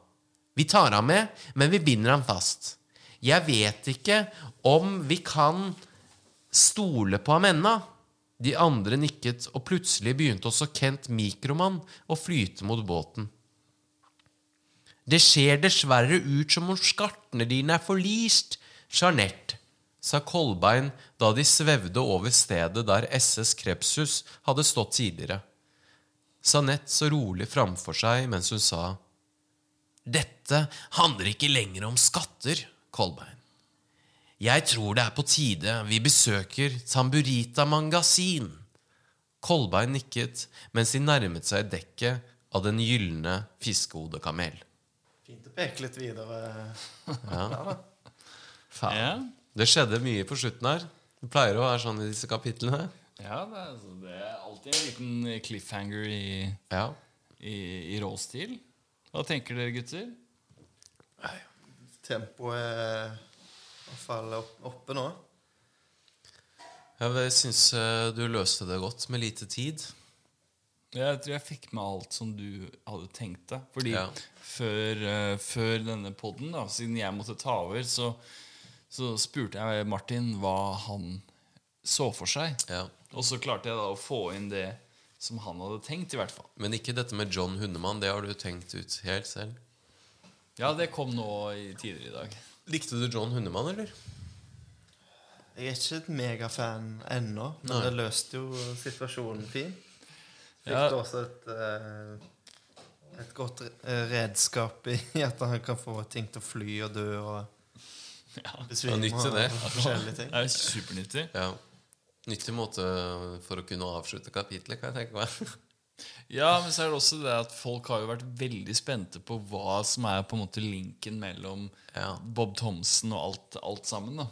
Vi tar ham med, men vi binder ham fast. Jeg vet ikke om vi kan stole på ham ennå. De andre nikket, og plutselig begynte også Kent Mikroman å flyte mot båten. Det ser dessverre ut som om skartene dine er forlist, Jeanette, sa Kolbein da de svevde over stedet der SS Krepsus hadde stått tidligere. Jeanette så rolig framfor seg mens hun sa Dette handler ikke lenger om skatter, Kolbein. Jeg tror det er på tide vi besøker Tamburita Mangasin. Kolbein nikket mens de nærmet seg dekket av den gylne fiskehodekamel. Peke litt videre. Faen. Ja. Det skjedde mye på slutten her. Det pleier å være sånn i disse kapitlene. Ja, det er, altså, det er alltid en liten cliffhanger i, Ja. i, i råstil. Hva tenker dere, gutter? Tempoet er i hvert fall oppe nå. Jeg syns eh, du løste det godt med lite tid. Jeg tror jeg fikk med alt som du hadde tenkt deg. Fordi Ja. før, uh, før denne podden, da, siden jeg måtte ta over, så, så spurte jeg Martin hva han så for seg. Ja. Og så klarte jeg da å få inn det som han hadde tenkt, i hvert fall. Men ikke dette med John Hundemann. Det har du tenkt ut helt selv. Ja, det kom nå i, tidligere i dag. Likte du John Hundemann, eller? Jeg er ikke et megafan ennå, men Nei. det løste jo situasjonen fint. Fikk Ja. også et, eh, et godt redskap i at han kan få ting til å fly og dø og besvime Ja, nyttig det. Det er supernyttig. Ja. Nyttig måte for å kunne avslutte kapitlet, kan jeg tenke meg. Ja, men så er det også det at folk har jo vært veldig spente på hva som er på en måte linken mellom Ja. Bob Thomsen og alt, alt sammen. da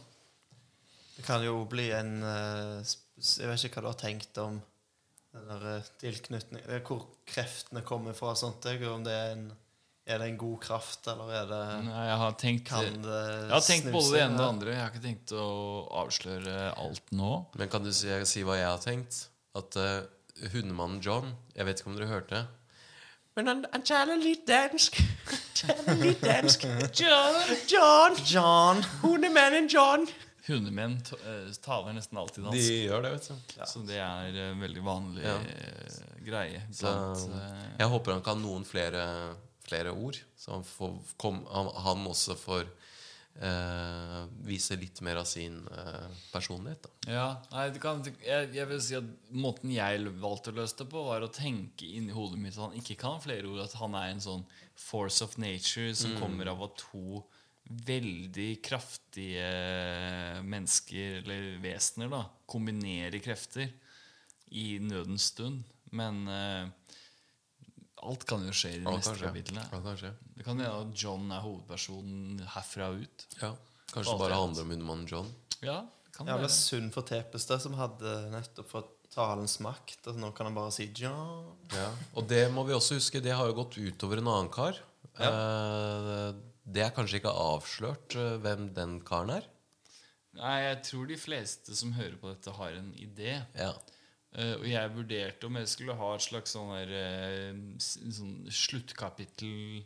Det kan jo bli en eh, Jeg vet ikke hva du har tenkt om tilknytning er Hvor kreftene kommer fra og sånt. jeg, Om det er en, er det en god kraft, eller er det Nei, Jeg har tenkt, Kan det jeg har tenkt både det ene og det andre. Jeg har ikke tenkt å avsløre alt nå. Men kan du si, si hva jeg har tenkt? At uh, hundemannen John Jeg vet ikke om dere hørte Men han, han taler litt dansk. Han taler litt dansk. John, John, John! hundemannen John. Hundemenn eh, taler nesten alltid De gjør det, vet du. Så det er en veldig vanlig Ja. eh, greie blant så, jeg håper han kan noen flere, flere ord, så han, får, kom, han, han også får eh, vise litt mer av sin eh, personlighet. Da. Ja, nei, det kan, jeg, jeg vil si at Måten jeg valgte å løse det på, var å tenke inni hodet mitt at han ikke kan flere ord. At han er en sånn force of nature som kommer av at to veldig kraftige mennesker, eller vesener, da kombinerer krefter. i nødens stund. Men uh, alt kan jo skje i de neste kapitlene. Alt kan skje. Det kan hende at John er hovedpersonen herfra og ut. Ja. Kanskje det bare handler om hundemannen John. Ja, det kan Jævla synd for Tepestad, som hadde nettopp fått talens makt. Og nå kan han bare si John. Ja. Og det må vi også huske, det har jo gått utover en annen kar. Eh, det er kanskje ikke avslørt eh, hvem den karen er. Nei, jeg tror de fleste som hører på dette, har en idé. Ja. Uh, og jeg vurderte om jeg skulle ha et slags sånn, der, uh, sånn sluttkapittel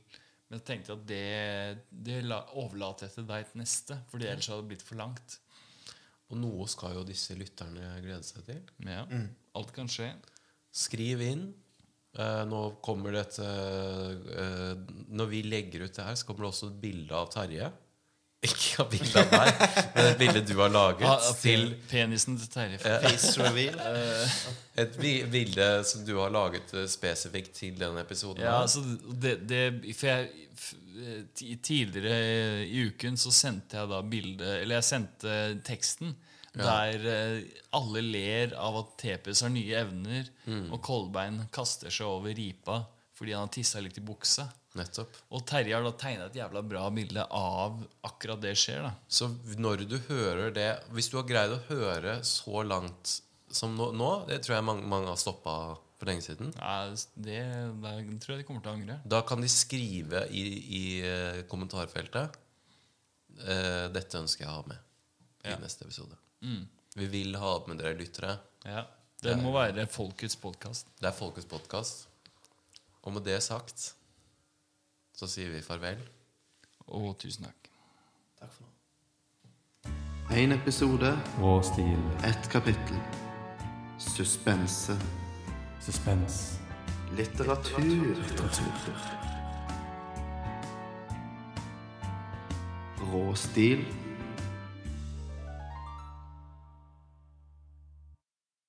Men jeg tenkte at det, det la, overlater jeg til deg til neste, Fordi ellers hadde det blitt for langt. Og noe skal jo disse lytterne glede seg til. Ja, ja, alt kan skje. Skriv inn. Eh, nå kommer det et eh, Når vi legger ut det her, så kommer det også et bilde av Terje. Ikke av bilde av meg, men et bilde du har laget. Ah, til penisen til Terje. Face reveal. Et bilde som du har laget eh, spesifikt til denne episoden. Ja, altså det, det For jeg eh, Tidligere i uken så sendte jeg da bilde Eller jeg sendte teksten der eh, alle ler av at Tepes har nye evner, og Kolbein kaster seg over ripa fordi han har tissa litt i buksa. Nettopp. Og Terje har da tegna et jævla bra bilde av akkurat det skjer. da Så når du hører det Hvis du har greid å høre så langt som nå, nå Det tror jeg mange, mange har stoppa for lenge siden. ja, det, det tror jeg de kommer til å angre. Da kan de skrive i, i eh, kommentarfeltet eh, 'Dette ønsker jeg å ha med i Ja. neste episode'. Vi vil ha opp med dere lyttere. Ja, Det må være folkets podkast. Det er Folkets podkast. Og med det sagt så sier vi farvel. Og tusen takk. Takk for nå. En episode, Rå stil. ett kapittel. Suspense. Suspens. Litteratur. Rå stil.